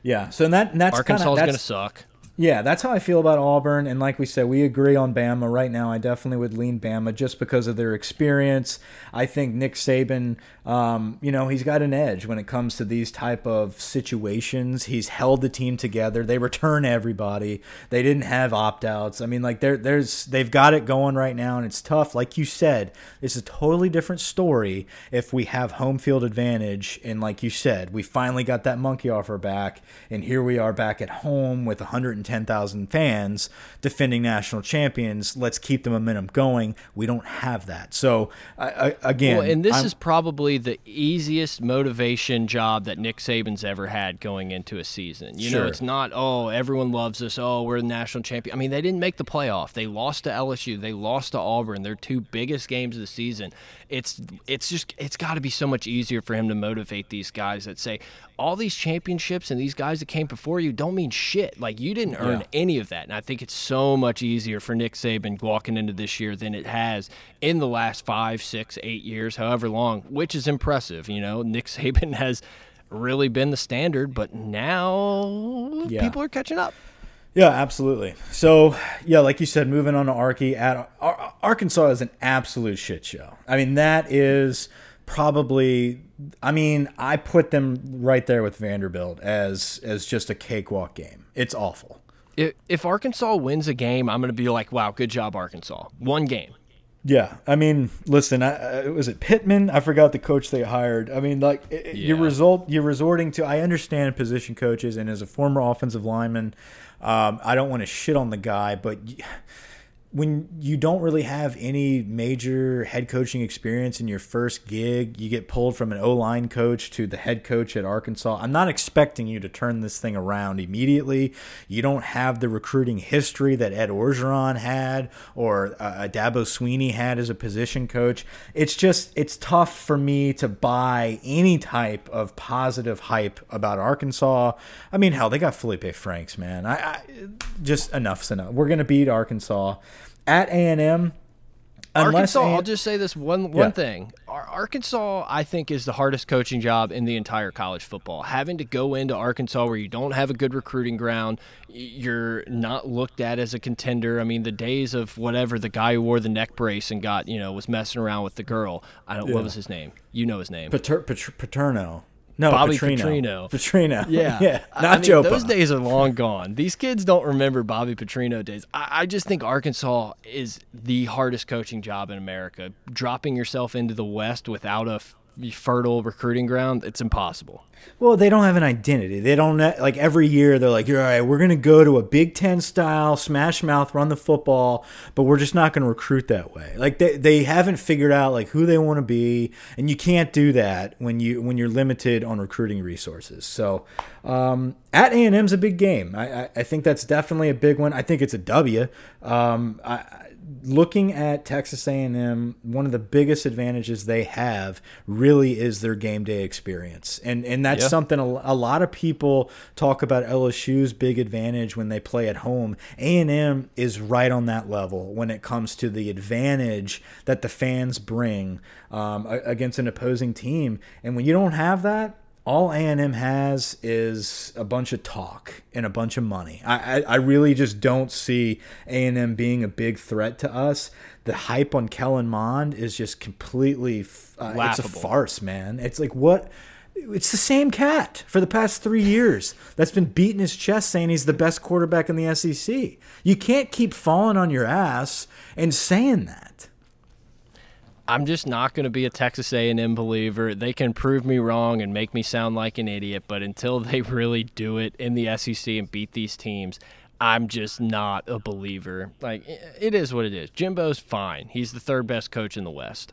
B: yeah, so that that's
A: Arkansas is going to suck.
B: Yeah, that's how I feel about Auburn. And like we said, we agree on Bama right now. I definitely would lean Bama just because of their experience. I think Nick Saban, um, you know, he's got an edge when it comes to these type of situations. He's held the team together. They return everybody. They didn't have opt outs. I mean, like there, there's they've got it going right now, and it's tough. Like you said, it's a totally different story if we have home field advantage. And like you said, we finally got that monkey off our back, and here we are back at home with 110,000 fans defending national champions. Let's keep the momentum going. We don't have that. So I, I, again,
A: Well, and this
B: I'm-
A: is probably the easiest motivation job that Nick Saban's ever had going into a season. You know, it's not, oh, everyone loves us. Oh, we're the national champion. I mean, they didn't make the playoff. They lost to LSU. They lost to Auburn. Their two biggest games of the season. It's it's just it's got to be so much easier for him to motivate these guys that say all these championships and these guys that came before you don't mean shit. Like you didn't earn
B: Yeah.
A: any of that. And I think it's so much easier for Nick Saban walking into this year than it has in the last five, six, eight years, however long, which is impressive. You know, Nick Saban has really been the standard, but now
B: Yeah.
A: people are catching up.
B: Yeah, absolutely. So, yeah, like you said, moving on to Arky, at Ar- Arkansas is an absolute shit show. I mean, that is probably. I mean, I put them right there with Vanderbilt as as just a cakewalk game. It's awful.
A: If, if Arkansas wins a game, I'm going to be like, wow, good job, Arkansas. One game.
B: Yeah, I mean, listen, I, was it Pittman? I forgot the coach they hired. I mean, like i- your result, you're resorting to. I understand position coaches, and as a former offensive lineman, um, I don't want to shit on the guy, but when you don't really have any major head coaching experience in your first gig, you get pulled from an O line coach to the head coach at Arkansas. I'm not expecting you to turn this thing around immediately. You don't have the recruiting history that Ed Orgeron had or uh, Dabo Swinney had as a position coach. It's just, it's tough for me to buy any type of positive hype about Arkansas. I mean, hell, they got Felipe Franks, man. I, I just enough's enough. We're gonna beat Arkansas at A and M.
A: Arkansas, I'll just say this one one
B: Yeah.
A: thing. Arkansas, I think, is the hardest coaching job in the entire college football. Having to go into Arkansas where you don't have a good recruiting ground, you're not looked at as a contender. I mean, the days of whatever the guy who wore the neck brace and got you know was messing around with the girl. I don't.
B: Yeah.
A: What was his name? You know his name.
B: Pater, Pater, Paterno. No,
A: Bobby
B: Petrino.
A: Petrino.
B: Petrino.
A: Yeah,
B: yeah. Not
A: I mean,
B: Joe.
A: Those days are long gone. These kids don't remember Bobby Petrino days. I, I just think Arkansas is the hardest coaching job in America. Dropping yourself into the West without a fertile recruiting ground, it's impossible.
B: Well, they don't have an identity. They don't like every year they're like, "All right, we're going to go to a Big 10 style smash mouth run the football, but we're just not going to recruit that way." Like they they haven't figured out like who they want to be, and you can't do that when you when you're limited on recruiting resources. So, um, at A&M's a big game. I, I, I think that's definitely a big one. I think it's a W. Um, I looking at Texas A&M, one of the biggest advantages they have really is their game day experience, and and that's yeah. something a, a, lot of people talk about LSU's big advantage when they play at home. A&M is right on that level when it comes to the advantage that the fans bring um, against an opposing team, and when you don't have that all A&M has is a bunch of talk and a bunch of money. I, I, I really just don't see A&M being a big threat to us. The hype on Kellen Mond is just completely uh, it's a farce, man. It's like what it's the same cat for the past three years that's been beating his chest saying he's the best quarterback in the SEC. You can't keep falling on your ass and saying that.
A: I'm just not going to be a Texas A&M believer. They can prove me wrong and make me sound like an idiot, but until they really do it in the SEC and beat these teams, I'm just not a believer. Like it is what it is. Jimbo's fine. He's the third best coach in the West.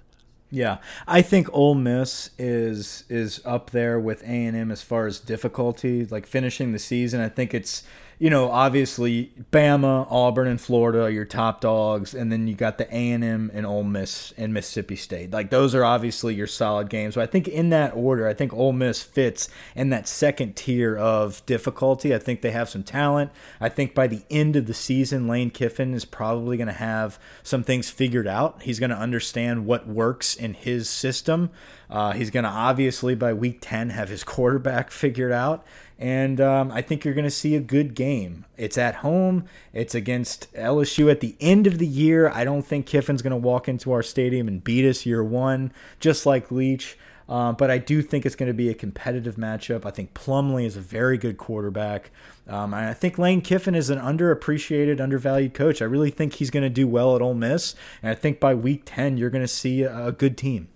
B: Yeah, I think Ole Miss is is up there with A and M as far as difficulty, like finishing the season. I think it's you know, obviously Bama, Auburn, and Florida are your top dogs, and then you got the A and M and Ole Miss and Mississippi State. Like those are obviously your solid games. But I think in that order, I think Ole Miss fits in that second tier of difficulty. I think they have some talent. I think by the end of the season, Lane Kiffin is probably going to have some things figured out. He's going to understand what works in his system. Uh, he's going to obviously by week 10 have his quarterback figured out and um, I think you're going to see a good game. It's at home. It's against LSU at the end of the year. I don't think Kiffin's going to walk into our stadium and beat us year one, just like Leach. Uh, but I do think it's going to be a competitive matchup. I think Plumlee is a very good quarterback. Um, and I think Lane Kiffin is an underappreciated, undervalued coach. I really think he's going to do well at Ole Miss. And I think by week 10, you're going to see a good team.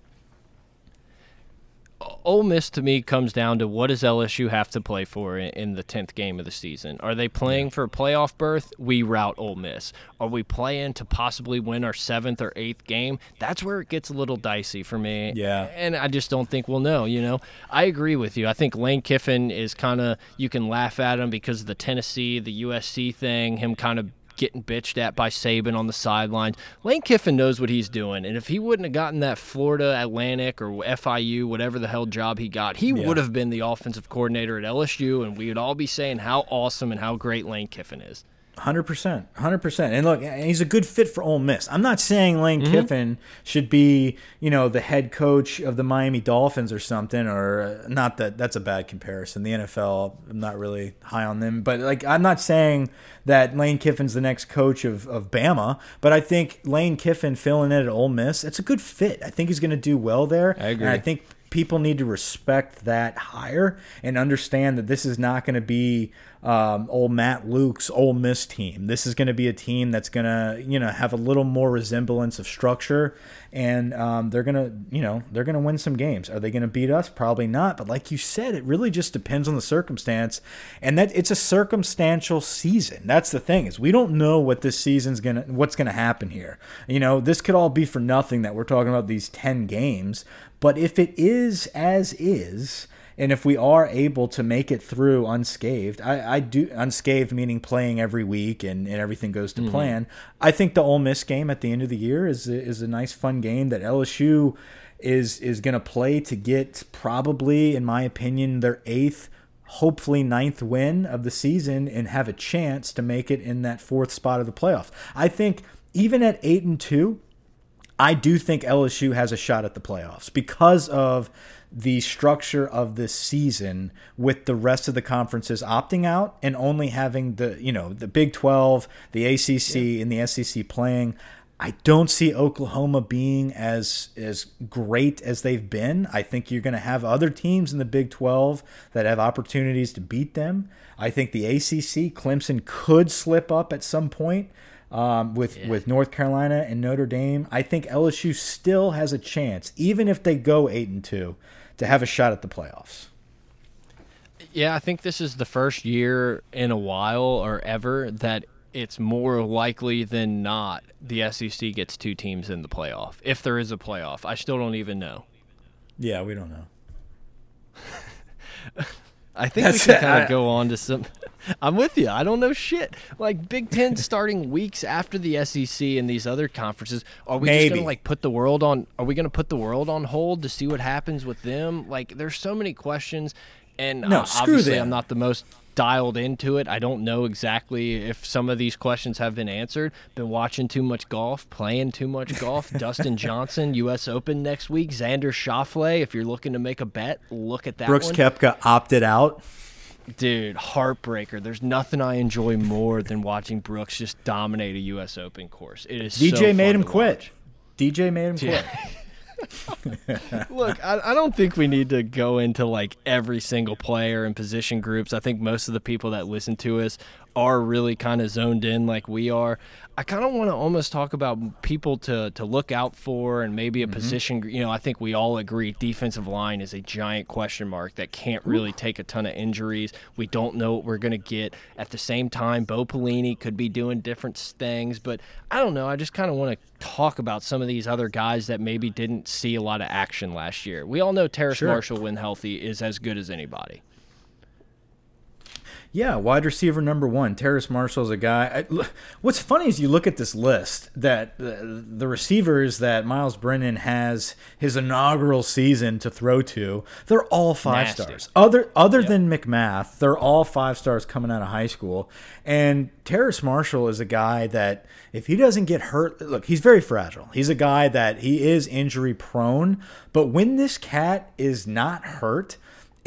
A: Ole Miss to me comes down to what does LSU have to play for in, the tenth game of the season? Are they playing for a playoff berth? We route Ole Miss. Are we playing to possibly win our seventh or eighth game? That's where it gets a little dicey for me.
B: Yeah,
A: and I just don't think we'll know. You know, I agree with you. I think Lane Kiffin is kind of you can laugh at him because of the Tennessee, the USC thing, him kind of getting bitched at by Saban on the sidelines. Lane Kiffin knows what he's doing, and if he wouldn't have gotten that Florida Atlantic or FIU, whatever the hell job he got, he yeah. would have been the offensive coordinator at LSU, and we would all be saying how awesome and how great Lane Kiffin is.
B: Hundred percent, hundred percent, and look, he's a good fit for Ole Miss. I'm not saying Lane mm -hmm. Kiffin should be, you know, the head coach of the Miami Dolphins or something, or uh, not that that's a bad comparison. The NFL, I'm not really high on them, but like, I'm not saying that Lane Kiffin's the next coach of of Bama, but I think Lane Kiffin filling in at Ole Miss, it's a good fit. I think he's going to do well there.
A: I agree.
B: And I think people need to respect that hire and understand that this is not going to be um, old Matt Luke's Ole Miss team. This is going to be a team that's going to, you know, have a little more resemblance of structure, and um, they're going to, you know, they're going to win some games. Are they going to beat us? Probably not. But like you said, it really just depends on the circumstance, and that it's a circumstantial season. That's the thing is we don't know what this season's gonna, what's going to happen here. You know, this could all be for nothing that we're talking about these ten games. But if it is as is and if we are able to make it through unscathed, I, I do unscathed meaning playing every week and, and everything goes to mm -hmm. plan. I think the Ole Miss game at the end of the year is is a nice fun game that LSU is is going to play to get probably, in my opinion, their eighth hopefully ninth win of the season and have a chance to make it in that fourth spot of the playoff. I think even at eight and two, I do think LSU has a shot at the playoffs because of the structure of this season with the rest of the conferences opting out and only having the you know the Big 12, the ACC yeah. and the SEC playing. I don't see Oklahoma being as as great as they've been. I think you're going to have other teams in the Big 12 that have opportunities to beat them. I think the ACC, Clemson could slip up at some point. Um, with yeah. with North Carolina and Notre Dame, I think LSU still has a chance, even if they go eight and two, to have a shot at the playoffs.
A: Yeah, I think this is the first year in a while or ever that it's more likely than not the SEC gets two teams in the playoff. If there is a playoff, I still don't even know.
B: Yeah, we don't know.
A: I think That's we can kind of go on to some. I'm with you. I don't know shit. Like Big Ten starting weeks after the SEC and these other conferences. Are we Maybe. just gonna like put the world on? Are we gonna put the world on hold to see what happens with them? Like, there's so many questions. And no, uh, obviously, them. I'm not the most dialed into it. I don't know exactly if some of these questions have been answered. Been watching too much golf, playing too much golf. Dustin Johnson, U.S. Open next week. Xander Schauffele, if you're looking to make a bet, look at that.
B: Brooks
A: one.
B: Koepka opted out.
A: Dude, heartbreaker. There's nothing I enjoy more than watching Brooks just dominate a U.S. Open course. It is DJ
B: so made
A: him
B: quit. DJ made him quit.
A: Look, I, I, don't think we need to go into like every single player and position groups. I think most of the people that listen to us are really kind of zoned in like we are. I kind of want to almost talk about people to to look out for and maybe a mm -hmm. position. You know, I think we all agree defensive line is a giant question mark that can't really take a ton of injuries. We don't know what we're going to get. At the same time, Bo Pelini could be doing different things, but I don't know. I just kind of want to talk about some of these other guys that maybe didn't see a lot of action last year. We all know Terrace sure. Marshall, when healthy, is as good as anybody.
B: Yeah, wide receiver number one, Terrace Marshall's a guy. I, what's funny is you look at this list that the, the receivers that Myles Brennan has his inaugural season to throw to, they're all five Nasty. stars. Other other yep. than McMath, they're all five stars coming out of high school. And Terrace Marshall is a guy that if he doesn't get hurt, look, he's very fragile. He's a guy that he is injury prone, but when this cat is not hurt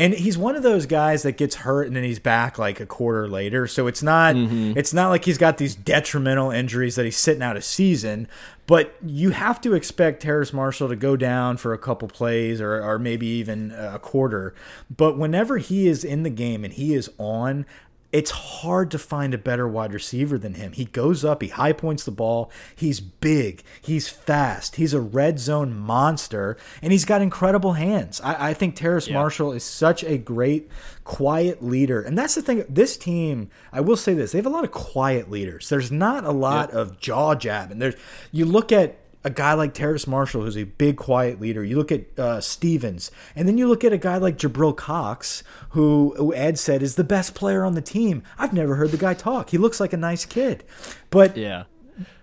B: and he's one of those guys that gets hurt and then he's back like a quarter later. So it's not mm -hmm. it's not like he's got these detrimental injuries that he's sitting out a season. But you have to expect Terrace Marshall to go down for a couple plays or, or maybe even a quarter. But whenever he is in the game and he is on, it's hard to find a better wide receiver than him. He goes up, he high points the ball. He's big, he's fast, he's a red zone monster, and he's got incredible hands. I, I think Terrace yeah. Marshall is such a great, quiet leader. And that's the thing. This team, I will say this, they have a lot of quiet leaders. There's not a lot yeah. of jaw jabbing. There's you look at a guy like Terrace Marshall, who's a big, quiet leader. You look at uh, Stevens, and then you look at a guy like Jabril Cox, who, who Ed said is the best player on the team. I've never heard the guy talk. He looks like a nice kid. But
A: yeah.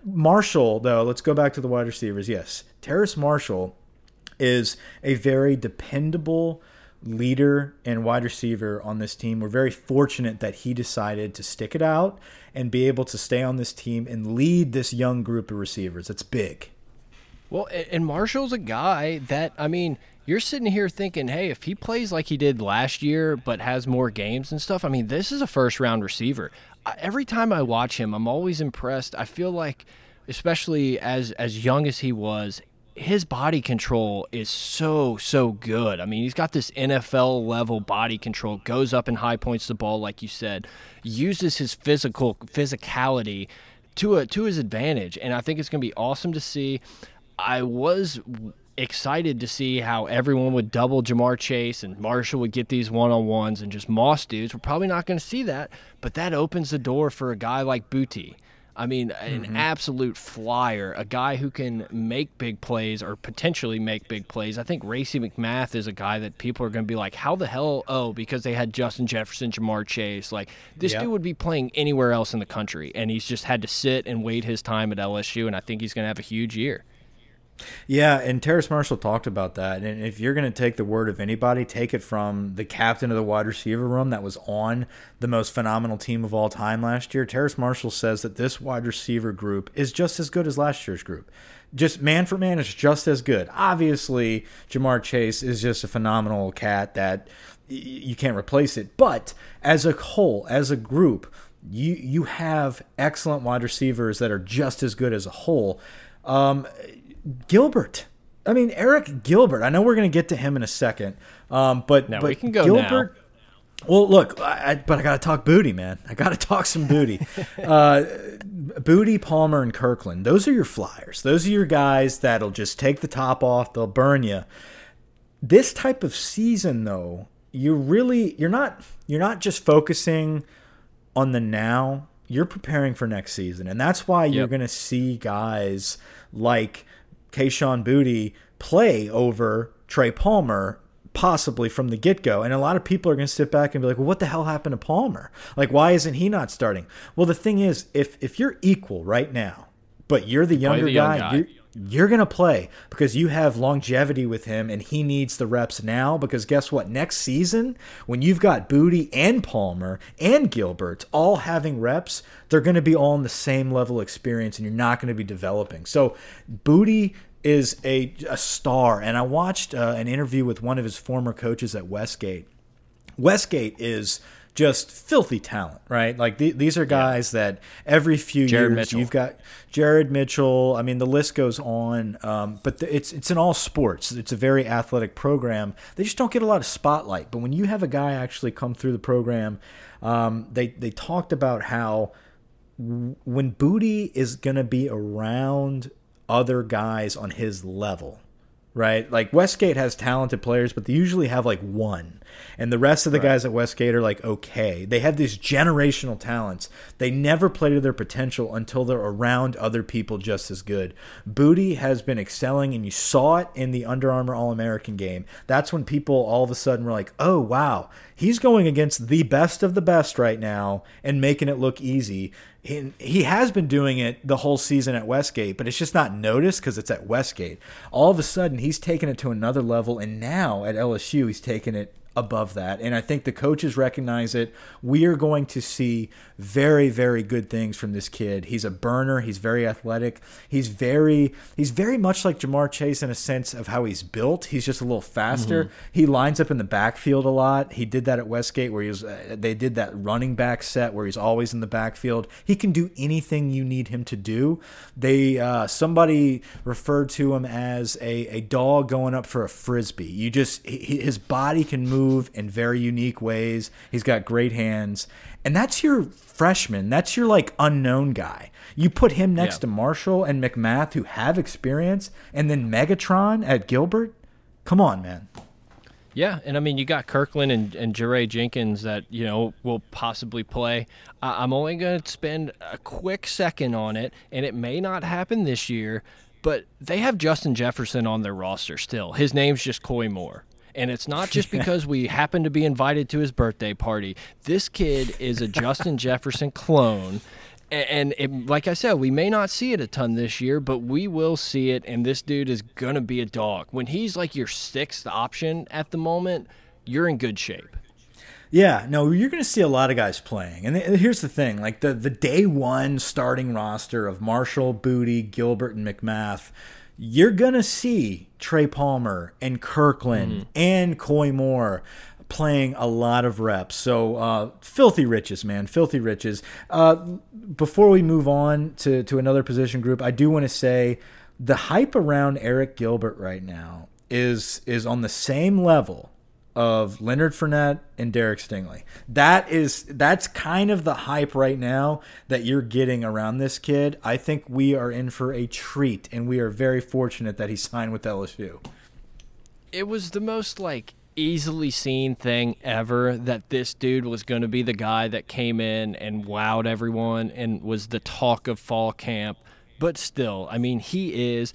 B: Marshall, though, let's go back to the wide receivers. Yes, Terrace Marshall is a very dependable leader and wide receiver on this team. We're very fortunate that he decided to stick it out and be able to stay on this team and lead this young group of receivers. It's big.
A: Well, and Marshall's a guy that I mean, you're sitting here thinking, hey, if he plays like he did last year, but has more games and stuff, I mean, this is a first round receiver. Every time I watch him, I'm always impressed. I feel like, especially as as young as he was, his body control is so so good. I mean, he's got this NFL level body control. Goes up and high points the ball, like you said. Uses his physical physicality to a to his advantage, and I think it's going to be awesome to see. I was excited to see how everyone would double Ja'Marr Chase and Marshall would get these one on ones and just Moss dudes. We're probably not going to see that, but that opens the door for a guy like Boutte. I mean, an mm -hmm. absolute flyer, a guy who can make big plays or potentially make big plays. I think Racey McMath is a guy that people are going to be like, how the hell? Oh, because they had Justin Jefferson, Ja'Marr Chase. Like, this yep. dude would be playing anywhere else in the country, and he's just had to sit and wait his time at LSU, and I think he's going to have a huge year.
B: Yeah, and Terrace Marshall talked about that. And if you're going to take the word of anybody, take it from the captain of the wide receiver room that was on the most phenomenal team of all time last year. Terrace Marshall says that this wide receiver group is just as good as last year's group. Just man for man, is just as good. Obviously, Ja'Marr Chase is just a phenomenal cat that you can't replace it. But as a whole, as a group, you you have excellent wide receivers that are just as good as a whole. Um, Gilbert. I mean, Arik Gilbert. I know we're going to get to him in a second, um, but
A: now
B: but
A: we can go
B: Gilbert.
A: now.
B: Well, look, I, I, but I got to talk booty, man. I got to talk some booty. uh, Boutte, Palmer, and Kirkland. Those are your flyers. Those are your guys that'll just take the top off. They'll burn you. This type of season, though, you really you're not you're not just focusing on the now. You're preparing for next season, and that's why you're going to see guys like Kayshon Boutte play over Trey Palmer possibly from the get go. And a lot of people are going to sit back and be like, well, what the hell happened to Palmer? Like, why isn't he not starting? Well, the thing is, if, if you're equal right now, but you're the younger the guy, guy. You're, you're going to play because you have longevity with him and he needs the reps now. Because guess what? Next season, when you've got Boutte and Palmer and Gilbert all having reps, they're going to be all in the same level experience and you're not going to be developing. So, Boutte is a, a star. And I watched uh, an interview with one of his former coaches at Westgate. Westgate is just filthy talent, right? Like th these are guys yeah. that every few Jared years Mitchell. you've got Jared Mitchell. I mean, the list goes on. Um, but it's it's in all sports. It's a very athletic program. They just don't get a lot of spotlight. But when you have a guy actually come through the program, um, they they talked about how when Boutte is going to be around other guys on his level, right? Like Westgate has talented players, but they usually have like one. And the rest of the right. guys at Westgate are like okay. They have these generational talents. They never play to their potential until they're around other people just as good. Boutte has been excelling, and you saw it in the Under Armour All American game. That's when people all of a sudden were like, oh, wow, he's going against the best of the best right now and making it look easy he, has been doing it the whole season at Westgate, but it's just not noticed because it's at Westgate. All of a sudden, he's taken it to another level, and now at LSU, he's taken it above that. And I think the coaches recognize it. We are going to see very, very good things from this kid. He's a burner. He's very athletic. He's very, he's very much like Ja'Marr Chase in a sense of how he's built. He's just a little faster. Mm -hmm. He lines up in the backfield a lot. He did that at Westgate where he was. Uh, they did that running back set where he's always in the backfield. He can do anything you need him to do. They uh, somebody referred to him as a a dog going up for a frisbee. You just he, his body can move move in very unique ways. He's got great hands. And that's your freshman. That's your like unknown guy. You put him next yeah. to Marshall and McMath who have experience and then Megatron at Gilbert. Come on, man.
A: Yeah, and I mean you got Kirkland and and Jaray Jenkins that you know will possibly play. Uh, I'm only going to spend a quick second on it, and it may not happen this year, but they have Justin Jefferson on their roster still. His name's just Koy Moore. And it's not just because we happen to be invited to his birthday party. This kid is a Justin Jefferson clone. And it, like I said, we may not see it a ton this year, but we will see it. And this dude is going to be a dog. When he's like your sixth option at the moment, you're in good shape.
B: Yeah, no, you're going to see a lot of guys playing. And here's the thing like the, the day one starting roster of Marshall, Boutte, Gilbert, and McMath you're gonna see Trey Palmer and Kirkland mm. and Koy Moore playing a lot of reps. So uh, filthy riches, man, filthy riches. Uh, before we move on to to another position group, I do want to say the hype around Arik Gilbert right now is is on the same level of Leonard Fournette and Derek Stingley. That is that's kind of the hype right now that you're getting around this kid. I think we are in for a treat, and we are very fortunate that he signed with LSU.
A: It was the most like easily seen thing ever that this dude was going to be the guy that came in and wowed everyone and was the talk of fall camp. But still, I mean, he is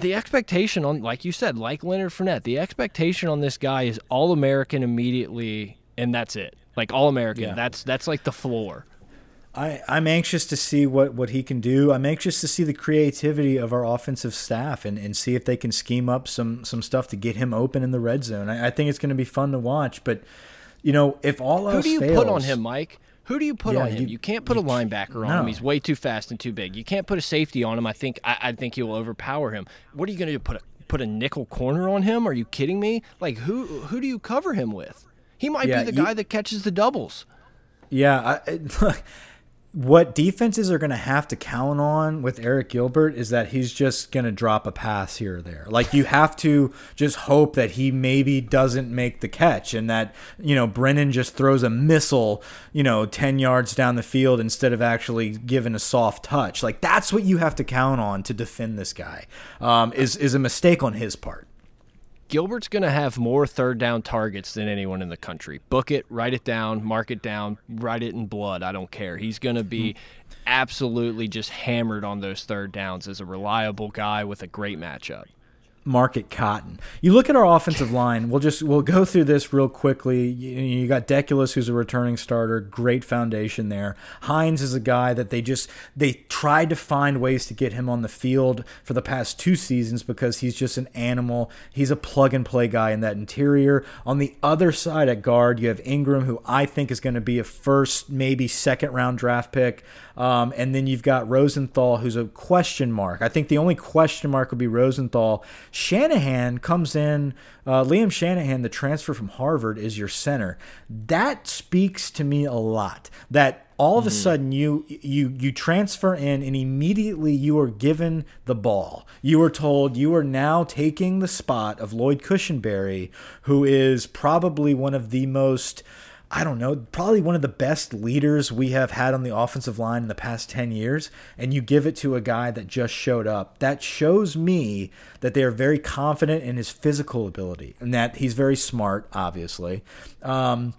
A: the expectation on, like you said, like Leonard Fournette, the expectation on this guy is All American immediately, and that's it. Like All American. Yeah. That's that's like the floor.
B: I, I'm anxious to see what, what he can do. I'm anxious to see the creativity of our offensive staff and, and see if they can scheme up some some stuff to get him open in the red zone. I, I think it's going to be fun to watch. But you know, if all
A: who
B: else who
A: do you
B: fails,
A: put on him, Mike? Who do you put yeah, on him? You, you can't put you, a linebacker on no. him. He's way too fast and too big. You can't put a safety on him. I think I, I think he will overpower him. What are you going to do? Put a put a nickel corner on him? Are you kidding me? Like who who do you cover him with? He might yeah, be the guy that catches the doubles.
B: Yeah, I, look, what defenses are going to have to count on with Arik Gilbert is that he's just going to drop a pass here or there. Like you have to just hope that he maybe doesn't make the catch and that, you know, Brennan just throws a missile, you know, 10 yards down the field instead of actually giving a soft touch. Like that's what you have to count on to defend this guy. Um, is is a mistake on his part.
A: Gilbert's going to have more third down targets than anyone in the country. Book it, write it down, mark it down, write it in blood. I don't care. He's going to be hmm. absolutely just hammered on those third downs as a reliable guy with a great matchup
B: market cotton. You look at our offensive line. We'll just we'll go through this real quickly. You, you, got Deculus, who's a returning starter, great foundation there. Hines is a guy that they just they tried to find ways to get him on the field for the past two seasons because he's just an animal. He's a plug and play guy in that interior. On the other side at guard, you have Ingram, who I think is going to be a first, maybe second round draft pick. Um, and then you've got Rosenthal, who's a question mark. I think the only question mark would be Rosenthal. Shanahan comes in. Uh, Liam Shanahan, the transfer from Harvard, is your center. That speaks to me a lot. That all of a mm. sudden you you you transfer in and immediately you are given the ball. You are told you are now taking the spot of Lloyd Cushenberry, who is probably one of the most I don't know, probably one of the best leaders we have had on the offensive line in the past 10 years, and you give it to a guy that just showed up. That shows me that they are very confident in his physical ability and that he's very smart, obviously. Um,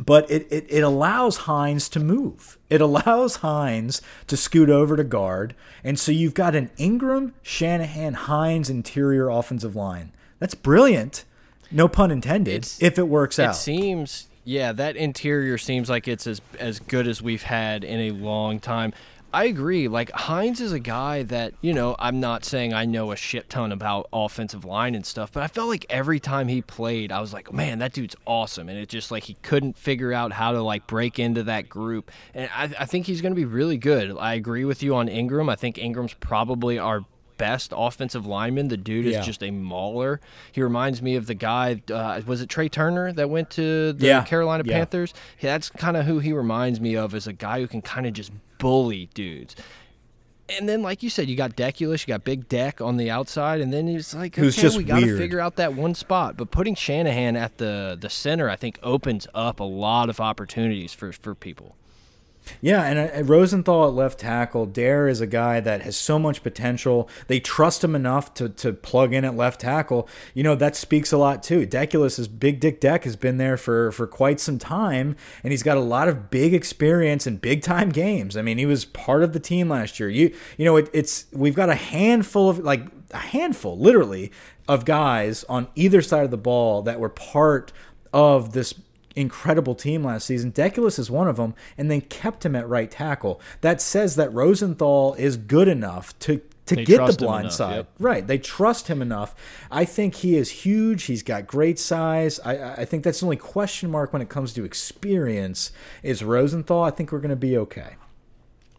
B: but it, it, it allows Hines to move. It allows Hines to scoot over to guard. And so you've got an Ingram, Shanahan, Hines interior offensive line. That's brilliant. No pun intended, it's, if it works
A: it
B: out.
A: It seems yeah, that interior seems like it's as as good as we've had in a long time. I agree. Like Hines is a guy that you know. I'm not saying I know a shit ton about offensive line and stuff, but I felt like every time he played, I was like, man, that dude's awesome. And it just like he couldn't figure out how to like break into that group. And I, I think he's going to be really good. I agree with you on Ingram. I think Ingram's probably our best offensive lineman. The dude is yeah. just a mauler. He reminds me of the guy. Uh, was it Trai Turner that went to the yeah. Carolina yeah. Panthers? That's kind of who he reminds me of as a guy who can kind of just bully dudes. And then, like you said, you got Deculus, you got Big Deck on the outside, and then it's like, okay, we got to figure out that one spot. But putting Shanahan at the the center, I think, opens up a lot of opportunities for for people.
B: Yeah, and uh, Rosenthal at left tackle. Dare is a guy that has so much potential. They trust him enough to, to plug in at left tackle. You know, that speaks a lot too. Deculus, is Big Dick Deck, has been there for, for quite some time, and he's got a lot of big experience in big time games. I mean, he was part of the team last year. You you know, it, it's we've got a handful of like a handful, literally, of guys on either side of the ball that were part of this incredible team last season. Deculus is one of them, and then kept him at right tackle. That says that Rosenthal is good enough to to they get the blind enough, side. Yep. Right. They trust him enough. I think he is huge. He's got great size. I, I think that's the only question mark when it comes to experience is Rosenthal. I think we're going to be okay.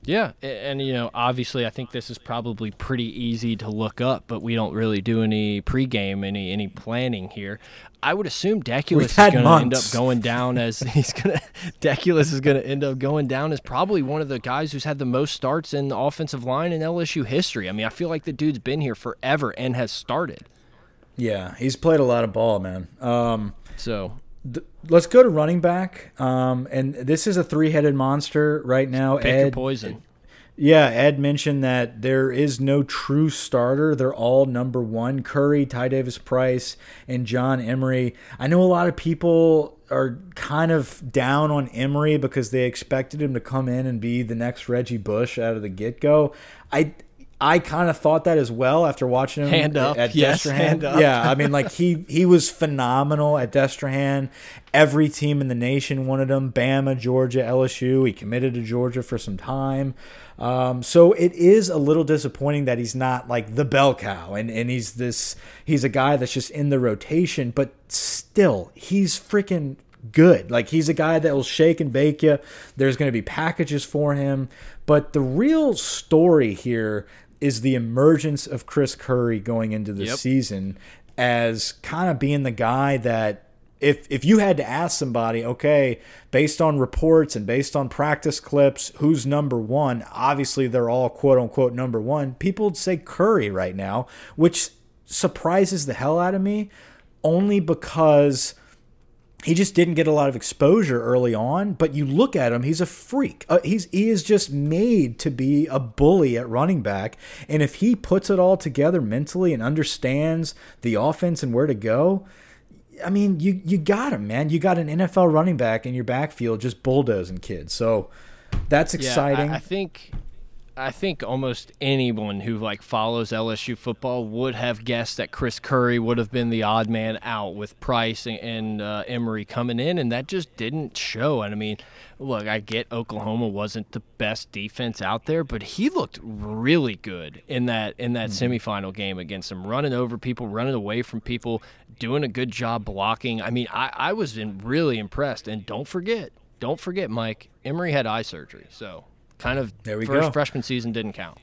A: Yeah, and you know, obviously, I think this is probably pretty easy to look up, but we don't really do any pregame, any any planning here. I would assume Deculus is going to end up going down as he's going to Deculus is going to end up going down as probably one of the guys who's had the most starts in the offensive line in LSU history. I mean, I feel like the dude's been here forever and has started.
B: Yeah, he's played a lot of ball, man. Um,
A: so
B: let's go to running back. Um, and this is a three-headed monster right now.
A: Pick Ed, poison.
B: Yeah, Ed mentioned that there is no true starter. They're all number one. Curry, Ty Davis Price, and John Emery. I know a lot of people are kind of down on Emery because they expected him to come in and be the next Reggie Bush out of the get go. I I kind of thought that as well after watching him
A: hand up.
B: at
A: yes,
B: Destrehan.
A: Hand up.
B: Yeah, I mean, like he he was phenomenal at Destrehan. Every team in the nation wanted him. Bama, Georgia, LSU. He committed to Georgia for some time. Um, so it is a little disappointing that he's not like the bell cow, and and he's this he's a guy that's just in the rotation, but still he's freaking good. Like he's a guy that will shake and bake you. There's going to be packages for him. But the real story here is the emergence of Chris Curry going into the yep. season as kind of being the guy that if if you had to ask somebody, okay, based on reports and based on practice clips, who's number one? Obviously, they're all quote unquote number one. People would say Curry right now, which surprises the hell out of me, only because he just didn't get a lot of exposure early on. But you look at him; he's a freak. Uh, he's he is just made to be a bully at running back. And if he puts it all together mentally and understands the offense and where to go I mean, you you got him, man. You got an NFL running back in your backfield just bulldozing kids. So that's exciting.
A: Yeah, I, I think I think almost anyone who like follows LSU football would have guessed that Chris Curry would have been the odd man out with Price and, uh, Emery coming in, and that just didn't show. And I mean, look, I get Oklahoma wasn't the best defense out there, but he looked really good in that in that mm-hmm. semifinal game against them, running over people, running away from people, doing a good job blocking. I mean, I, I was in, really impressed. And don't forget, don't forget, Mike, Emery had eye surgery, so kind of there we first go. freshman season didn't count.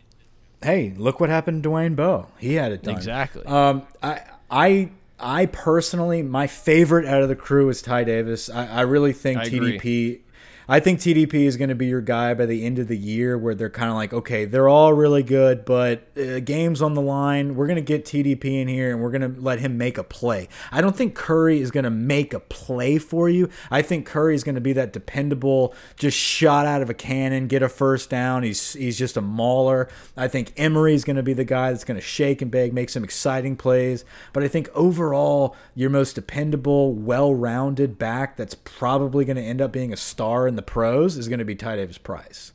B: Hey, look what happened to Dwayne Bowe. He had it done.
A: Exactly.
B: Um, I, I, I personally, my favorite out of the crew is Ty Davis. I, I really think I TDP. I think TDP is going to be your guy by the end of the year, where they're kind of like, okay, they're all really good, but uh, games on the line. We're going to get TDP in here, and we're going to let him make a play. I don't think Curry is going to make a play for you. I think Curry is going to be that dependable, just shot out of a cannon, get a first down. He's he's just a mauler. I think Emery is going to be the guy that's going to shake and bake, make some exciting plays. But I think overall, your most dependable, well-rounded back that's probably going to end up being a star in the pros is going to be Ty Davis Price.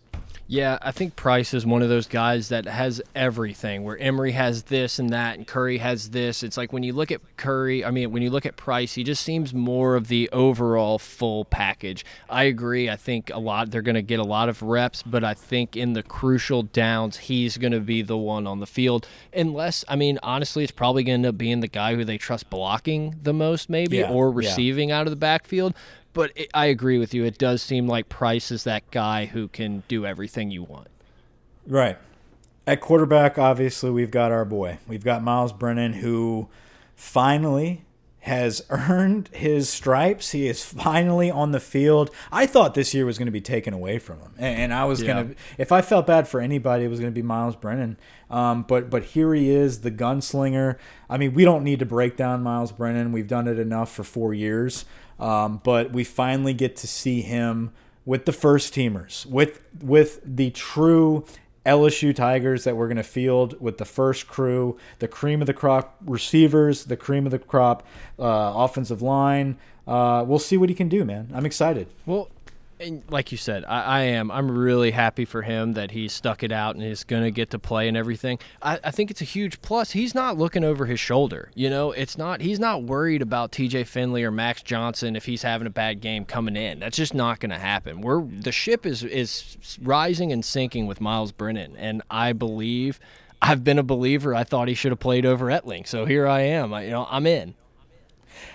A: Yeah, I think Price is one of those guys that has everything. Where Emery has this and that, and Curry has this. It's like when you look at Curry, I mean, when you look at Price, he just seems more of the overall full package. I agree. I think a lot they're going to get a lot of reps, but I think in the crucial downs, he's going to be the one on the field. Unless, I mean, honestly, it's probably going to end up being the guy who they trust blocking the most, maybe, yeah, or receiving yeah. out of the backfield. But it, I agree with you. It does seem like Price is that guy who can do everything you want.
B: Right. At quarterback, obviously, we've got our boy. We've got Myles Brennan, who finally has earned his stripes. He is finally on the field. I thought this year was going to be taken away from him, and, I was yeah. going to. If I felt bad for anybody, it was going to be Myles Brennan. Um, but but here he is, the gunslinger. I mean, we don't need to break down Myles Brennan. We've done it enough for four years. Um, but we finally get to see him with the first teamers, with with the true LSU Tigers that we're going to field with the first crew, the cream of the crop receivers, the cream of the crop uh, offensive line. Uh, we'll see what he can do, man. I'm excited.
A: Well, and like you said, I, I, am. I'm really happy for him that he stuck it out and is going to get to play and everything. I, I, think it's a huge plus. He's not looking over his shoulder. You know, it's not. He's not worried about T.J. Finley or Max Johnson if he's having a bad game coming in. That's just not going to happen. We're the ship is is rising and sinking with Myles Brennan, and I believe. I've been a believer. I thought he should have played over Etling, so here I am. I, you know, I'm in.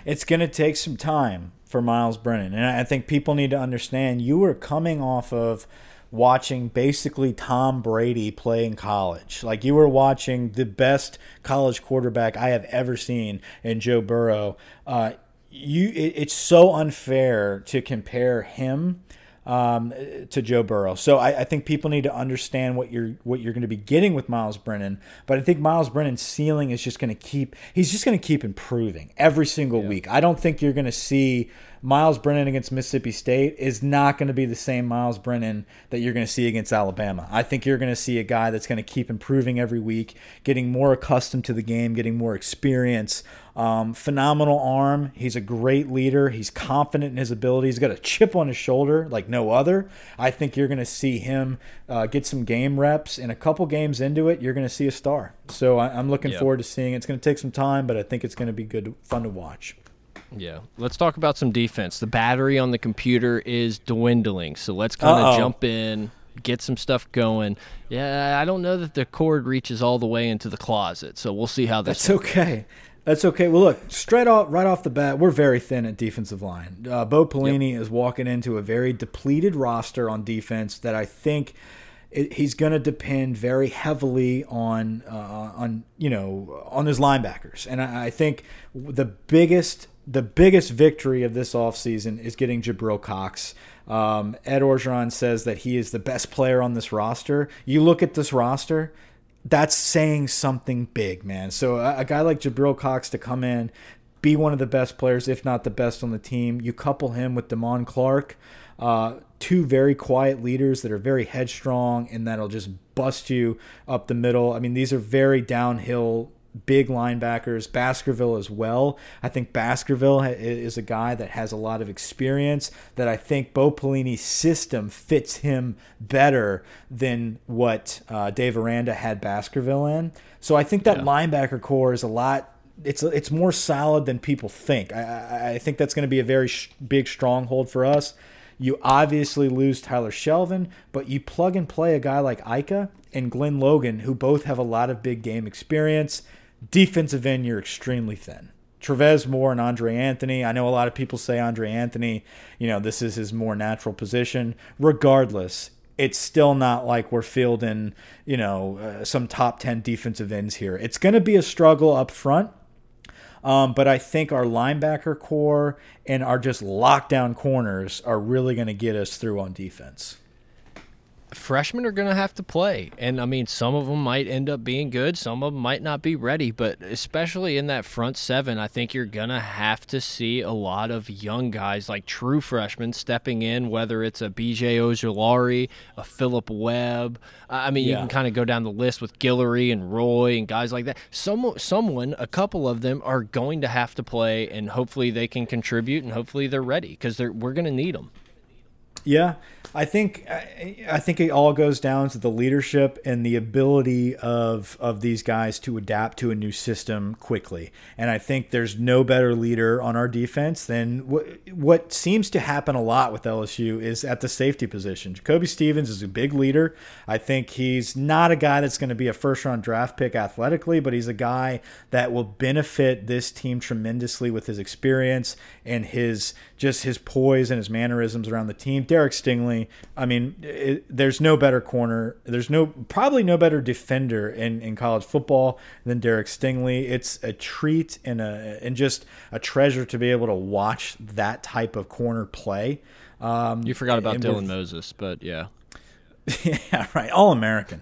B: It's going to take some time for Myles Brennan. And I think people need to understand you were coming off of watching basically Tom Brady play in college. Like you were watching the best college quarterback I have ever seen in Joe Burrow. Uh, you, it, it's so unfair to compare him um, to Joe Burrow. So I, I, think people need to understand what you're what you're going to be getting with Myles Brennan. But I think Myles Brennan's ceiling is just going to keep he's just going to keep improving every single yeah. week. I don't think you're going to see Myles Brennan against Mississippi State is not going to be the same Myles Brennan that you're going to see against Alabama. I think you're going to see a guy that's going to keep improving every week, getting more accustomed to the game, getting more experience. Um, phenomenal arm. He's a great leader. He's confident in his ability. He's got a chip on his shoulder like no other. I think you're going to see him uh, get some game reps. And a couple games into it, you're going to see a star. So I, am looking yep. forward to seeing it. It's going to take some time, but I think it's going to be good, fun to watch.
A: Yeah. Let's talk about some defense. The battery on the computer is dwindling. So let's kind of jump in, get some stuff going. Yeah, I don't know that the cord reaches all the way into the closet. So we'll see how
B: this That's okay. That's okay. Well, look, straight off, right off the bat, we're very thin at defensive line. Uh, Bo Pelini yep. is walking into a very depleted roster on defense that I think it, he's going to depend very heavily on uh, on you know on his linebackers, and I, I think the biggest the biggest victory of this offseason is getting Jabril Cox. Um, Ed Orgeron says that he is the best player on this roster. You look at this roster, that's saying something big, man. So a, a guy like Jabril Cox to come in, be one of the best players, if not the best on the team. You couple him with Damone Clark, uh, two very quiet leaders that are very headstrong and that'll just bust you up the middle. I mean, these are very downhill big linebackers, Baskerville as well. I think Baskerville is a guy that has a lot of experience that I think Bo Pelini's system fits him better than what uh, Dave Aranda had Baskerville in. So I think that yeah. linebacker corps is a lot it's it's more solid than people think. I, I think that's going to be a very big stronghold for us. You obviously lose Tyler Shelvin, but you plug and play a guy like Ika and Glenn Logan, who both have a lot of big game experience. Defensive end, you're extremely thin. Travez Moore and Andre Anthony. I know a lot of people say Andre Anthony, you know, this is his more natural position. Regardless, it's still not like we're fielding, you know, uh, some top 10 defensive ends here. It's going to be a struggle up front. Um, but I think our linebacker corps and our just lockdown corners are really going to get us through on defense
A: freshmen are going to have to play. And I mean, some of them might end up being good, some of them might not be ready. But especially in that front seven, I think you're going to have to see a lot of young guys, like true freshmen, stepping in, whether it's a BJ Ojulari, a Philip Webb. I mean, yeah. you can kind of go down the list with Guillory and Roy and guys like that. Some, someone, a couple of them are going to have to play, and hopefully they can contribute and hopefully they're ready because we're going to need them.
B: Yeah, I think I think it all goes down to the leadership and the ability of of these guys to adapt to a new system quickly. And I think there's no better leader on our defense than what what seems to happen a lot with LSU is at the safety position. Jacoby Stevens is a big leader. I think he's not a guy that's going to be a first round draft pick athletically, but he's a guy that will benefit this team tremendously with his experience and his just his poise and his mannerisms around the team. Derek Stingley, I mean, it, there's no better corner. There's no probably no better defender in, in college football than Derek Stingley. It's a treat and a and just a treasure to be able to watch that type of corner play.
A: Um, you forgot about Dylan Moses, but yeah,
B: yeah, right, all American.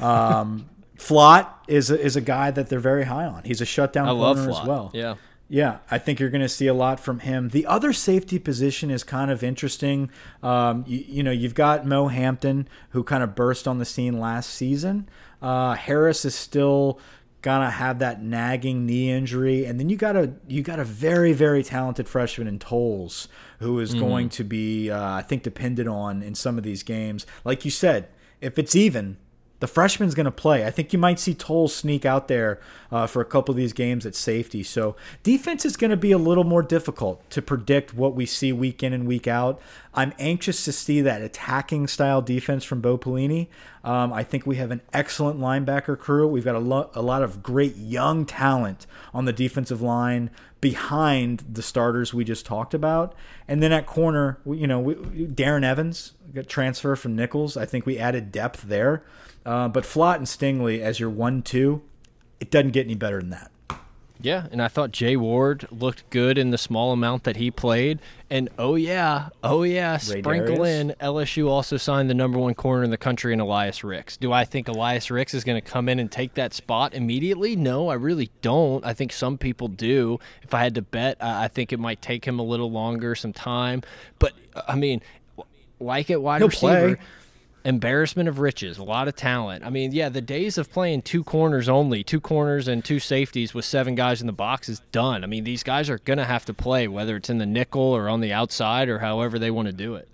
B: Um, Flott is a, is a guy that they're very high on. He's a shutdown I corner as well.
A: Yeah.
B: Yeah, I think you're going to see a lot from him. The other safety position is kind of interesting. Um, you, you, know, you've got Mo Hampton, who kind of burst on the scene last season. Uh, Harris is still gonna have that nagging knee injury, and then you got a you got a very very talented freshman in Toles, who is mm -hmm. going to be uh, I think depended on in some of these games. Like you said, if it's even, the freshman's going to play. I think you might see Toll sneak out there uh, for a couple of these games at safety. So defense is going to be a little more difficult to predict what we see week in and week out. I'm anxious to see that attacking style defense from Bo Pelini. Um, I think we have an excellent linebacker crew. We've got a, lo a lot of great young talent on the defensive line behind the starters we just talked about. And then at corner, you know, we, Darren Evans got transfer from Nicholls. I think we added depth there. Uh, but Flott and Stingley as your one-two, it doesn't get any better than that.
A: Yeah, and I thought Jay Ward looked good in the small amount that he played. And oh yeah, oh yeah, Ray sprinkle Darius. in LSU also signed the number one corner in the country in Elias Ricks. Do I think Elias Ricks is going to come in and take that spot immediately? No, I really don't. I think some people do. If I had to bet, I think it might take him a little longer, some time. But uh, I mean, like at wide He'll receiver. Play embarrassment of riches, a lot of talent. I mean, yeah, the days of playing two corners only, two corners and two safeties with seven guys in the box is done. I mean, these guys are going to have to play, whether it's in the nickel or on the outside or however they want to do it.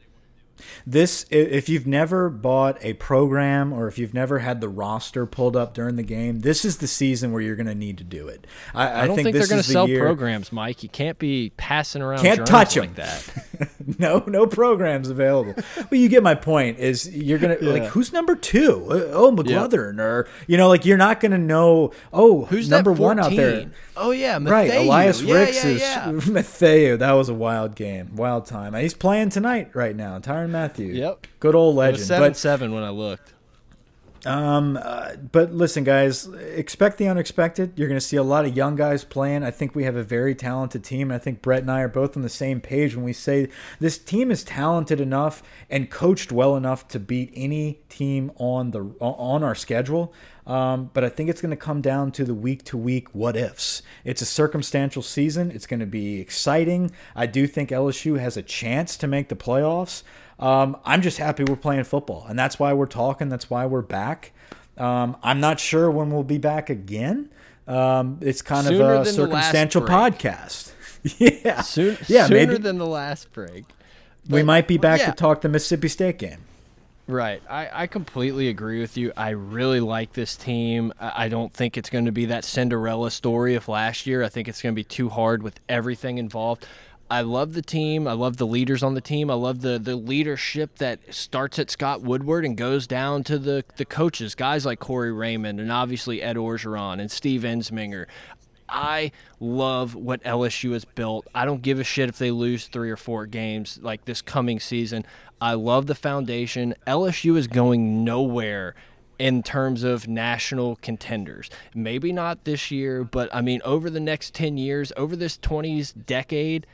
B: This, if you've never bought a program or if you've never had the roster pulled up during the game, this is the season where you're going to need to do it.
A: I, I, I don't think, think they're going to the sell year. programs, Mike. You can't be passing around.
B: Can't touch them
A: like that.
B: no, no programs available. well, you get my point. Is you're gonna yeah. like who's number two? Uh, oh, McGlothern, yep. or you know, like you're not gonna know. Oh, who's number one out there?
A: Oh yeah, Mathieu.
B: right. Elias yeah, Ricks is Mathieu. That was a wild game, wild time. He's playing tonight right now. Tyrann Mathieu.
A: Yep.
B: Good old legend.
A: seven but, seven when I looked.
B: Um, uh, but listen, guys, expect the unexpected. You're going to see a lot of young guys playing. I think we have a very talented team. I think Brett and I are both on the same page when we say this team is talented enough and coached well enough to beat any team on the on our schedule. Um, but I think it's going to come down to the week to week what ifs. It's a circumstantial season. It's going to be exciting. I do think LSU has a chance to make the playoffs. Um, I'm just happy we're playing football, and that's why we're talking. That's why we're back. Um, I'm not sure when we'll be back again. Um, it's kind sooner of a circumstantial podcast. yeah,
A: Soon, yeah, sooner maybe. than the last break.
B: But, we might be back yeah. to talk the Mississippi State game.
A: Right. I, I completely agree with you. I really like this team. I don't think it's going to be that Cinderella story of last year. I think it's going to be too hard with everything involved. I love the team. I love the leaders on the team. I love the the leadership that starts at Scott Woodward and goes down to the the coaches, guys like Corey Raymond and obviously Ed Orgeron and Steve Ensminger. I love what LSU has built. I don't give a shit if they lose three or four games like this coming season. I love the foundation. LSU is going nowhere in terms of national contenders. Maybe not this year, but I mean, over the next 10 years, over this 20s decade,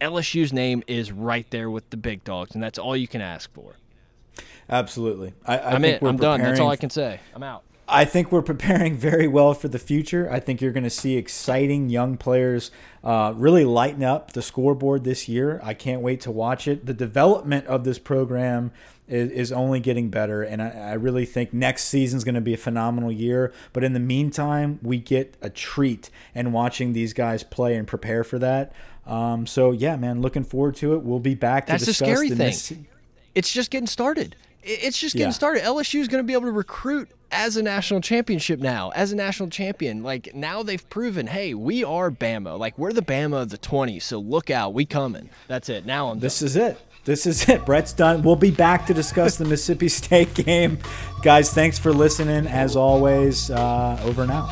A: LSU's name is right there with the big dogs, and that's all you can ask for.
B: Absolutely. I, I
A: am in. I'm done. That's all I can say. I'm out.
B: I think we're preparing very well for the future. I think you're going to see exciting young players uh, really lighten up the scoreboard this year. I can't wait to watch it. The development of this program is, is only getting better, and I, I really think next season is going to be a phenomenal year. But in the meantime, we get a treat in watching these guys play and prepare for that. Um, so yeah, man, looking forward to it. We'll be back.
A: That's
B: the
A: scary thing. It's just getting started. It's just getting yeah. started. LSU is going to be able to recruit as a national championship now, as a national champion. Like now they've proven, hey, we are Bama. Like we're the Bama of the 20s. So look out, we coming. That's it. Now I'm.
B: This done. is it. This is it. Brett's done. We'll be back to discuss the Mississippi State game, guys. Thanks for listening. As always, uh, over now.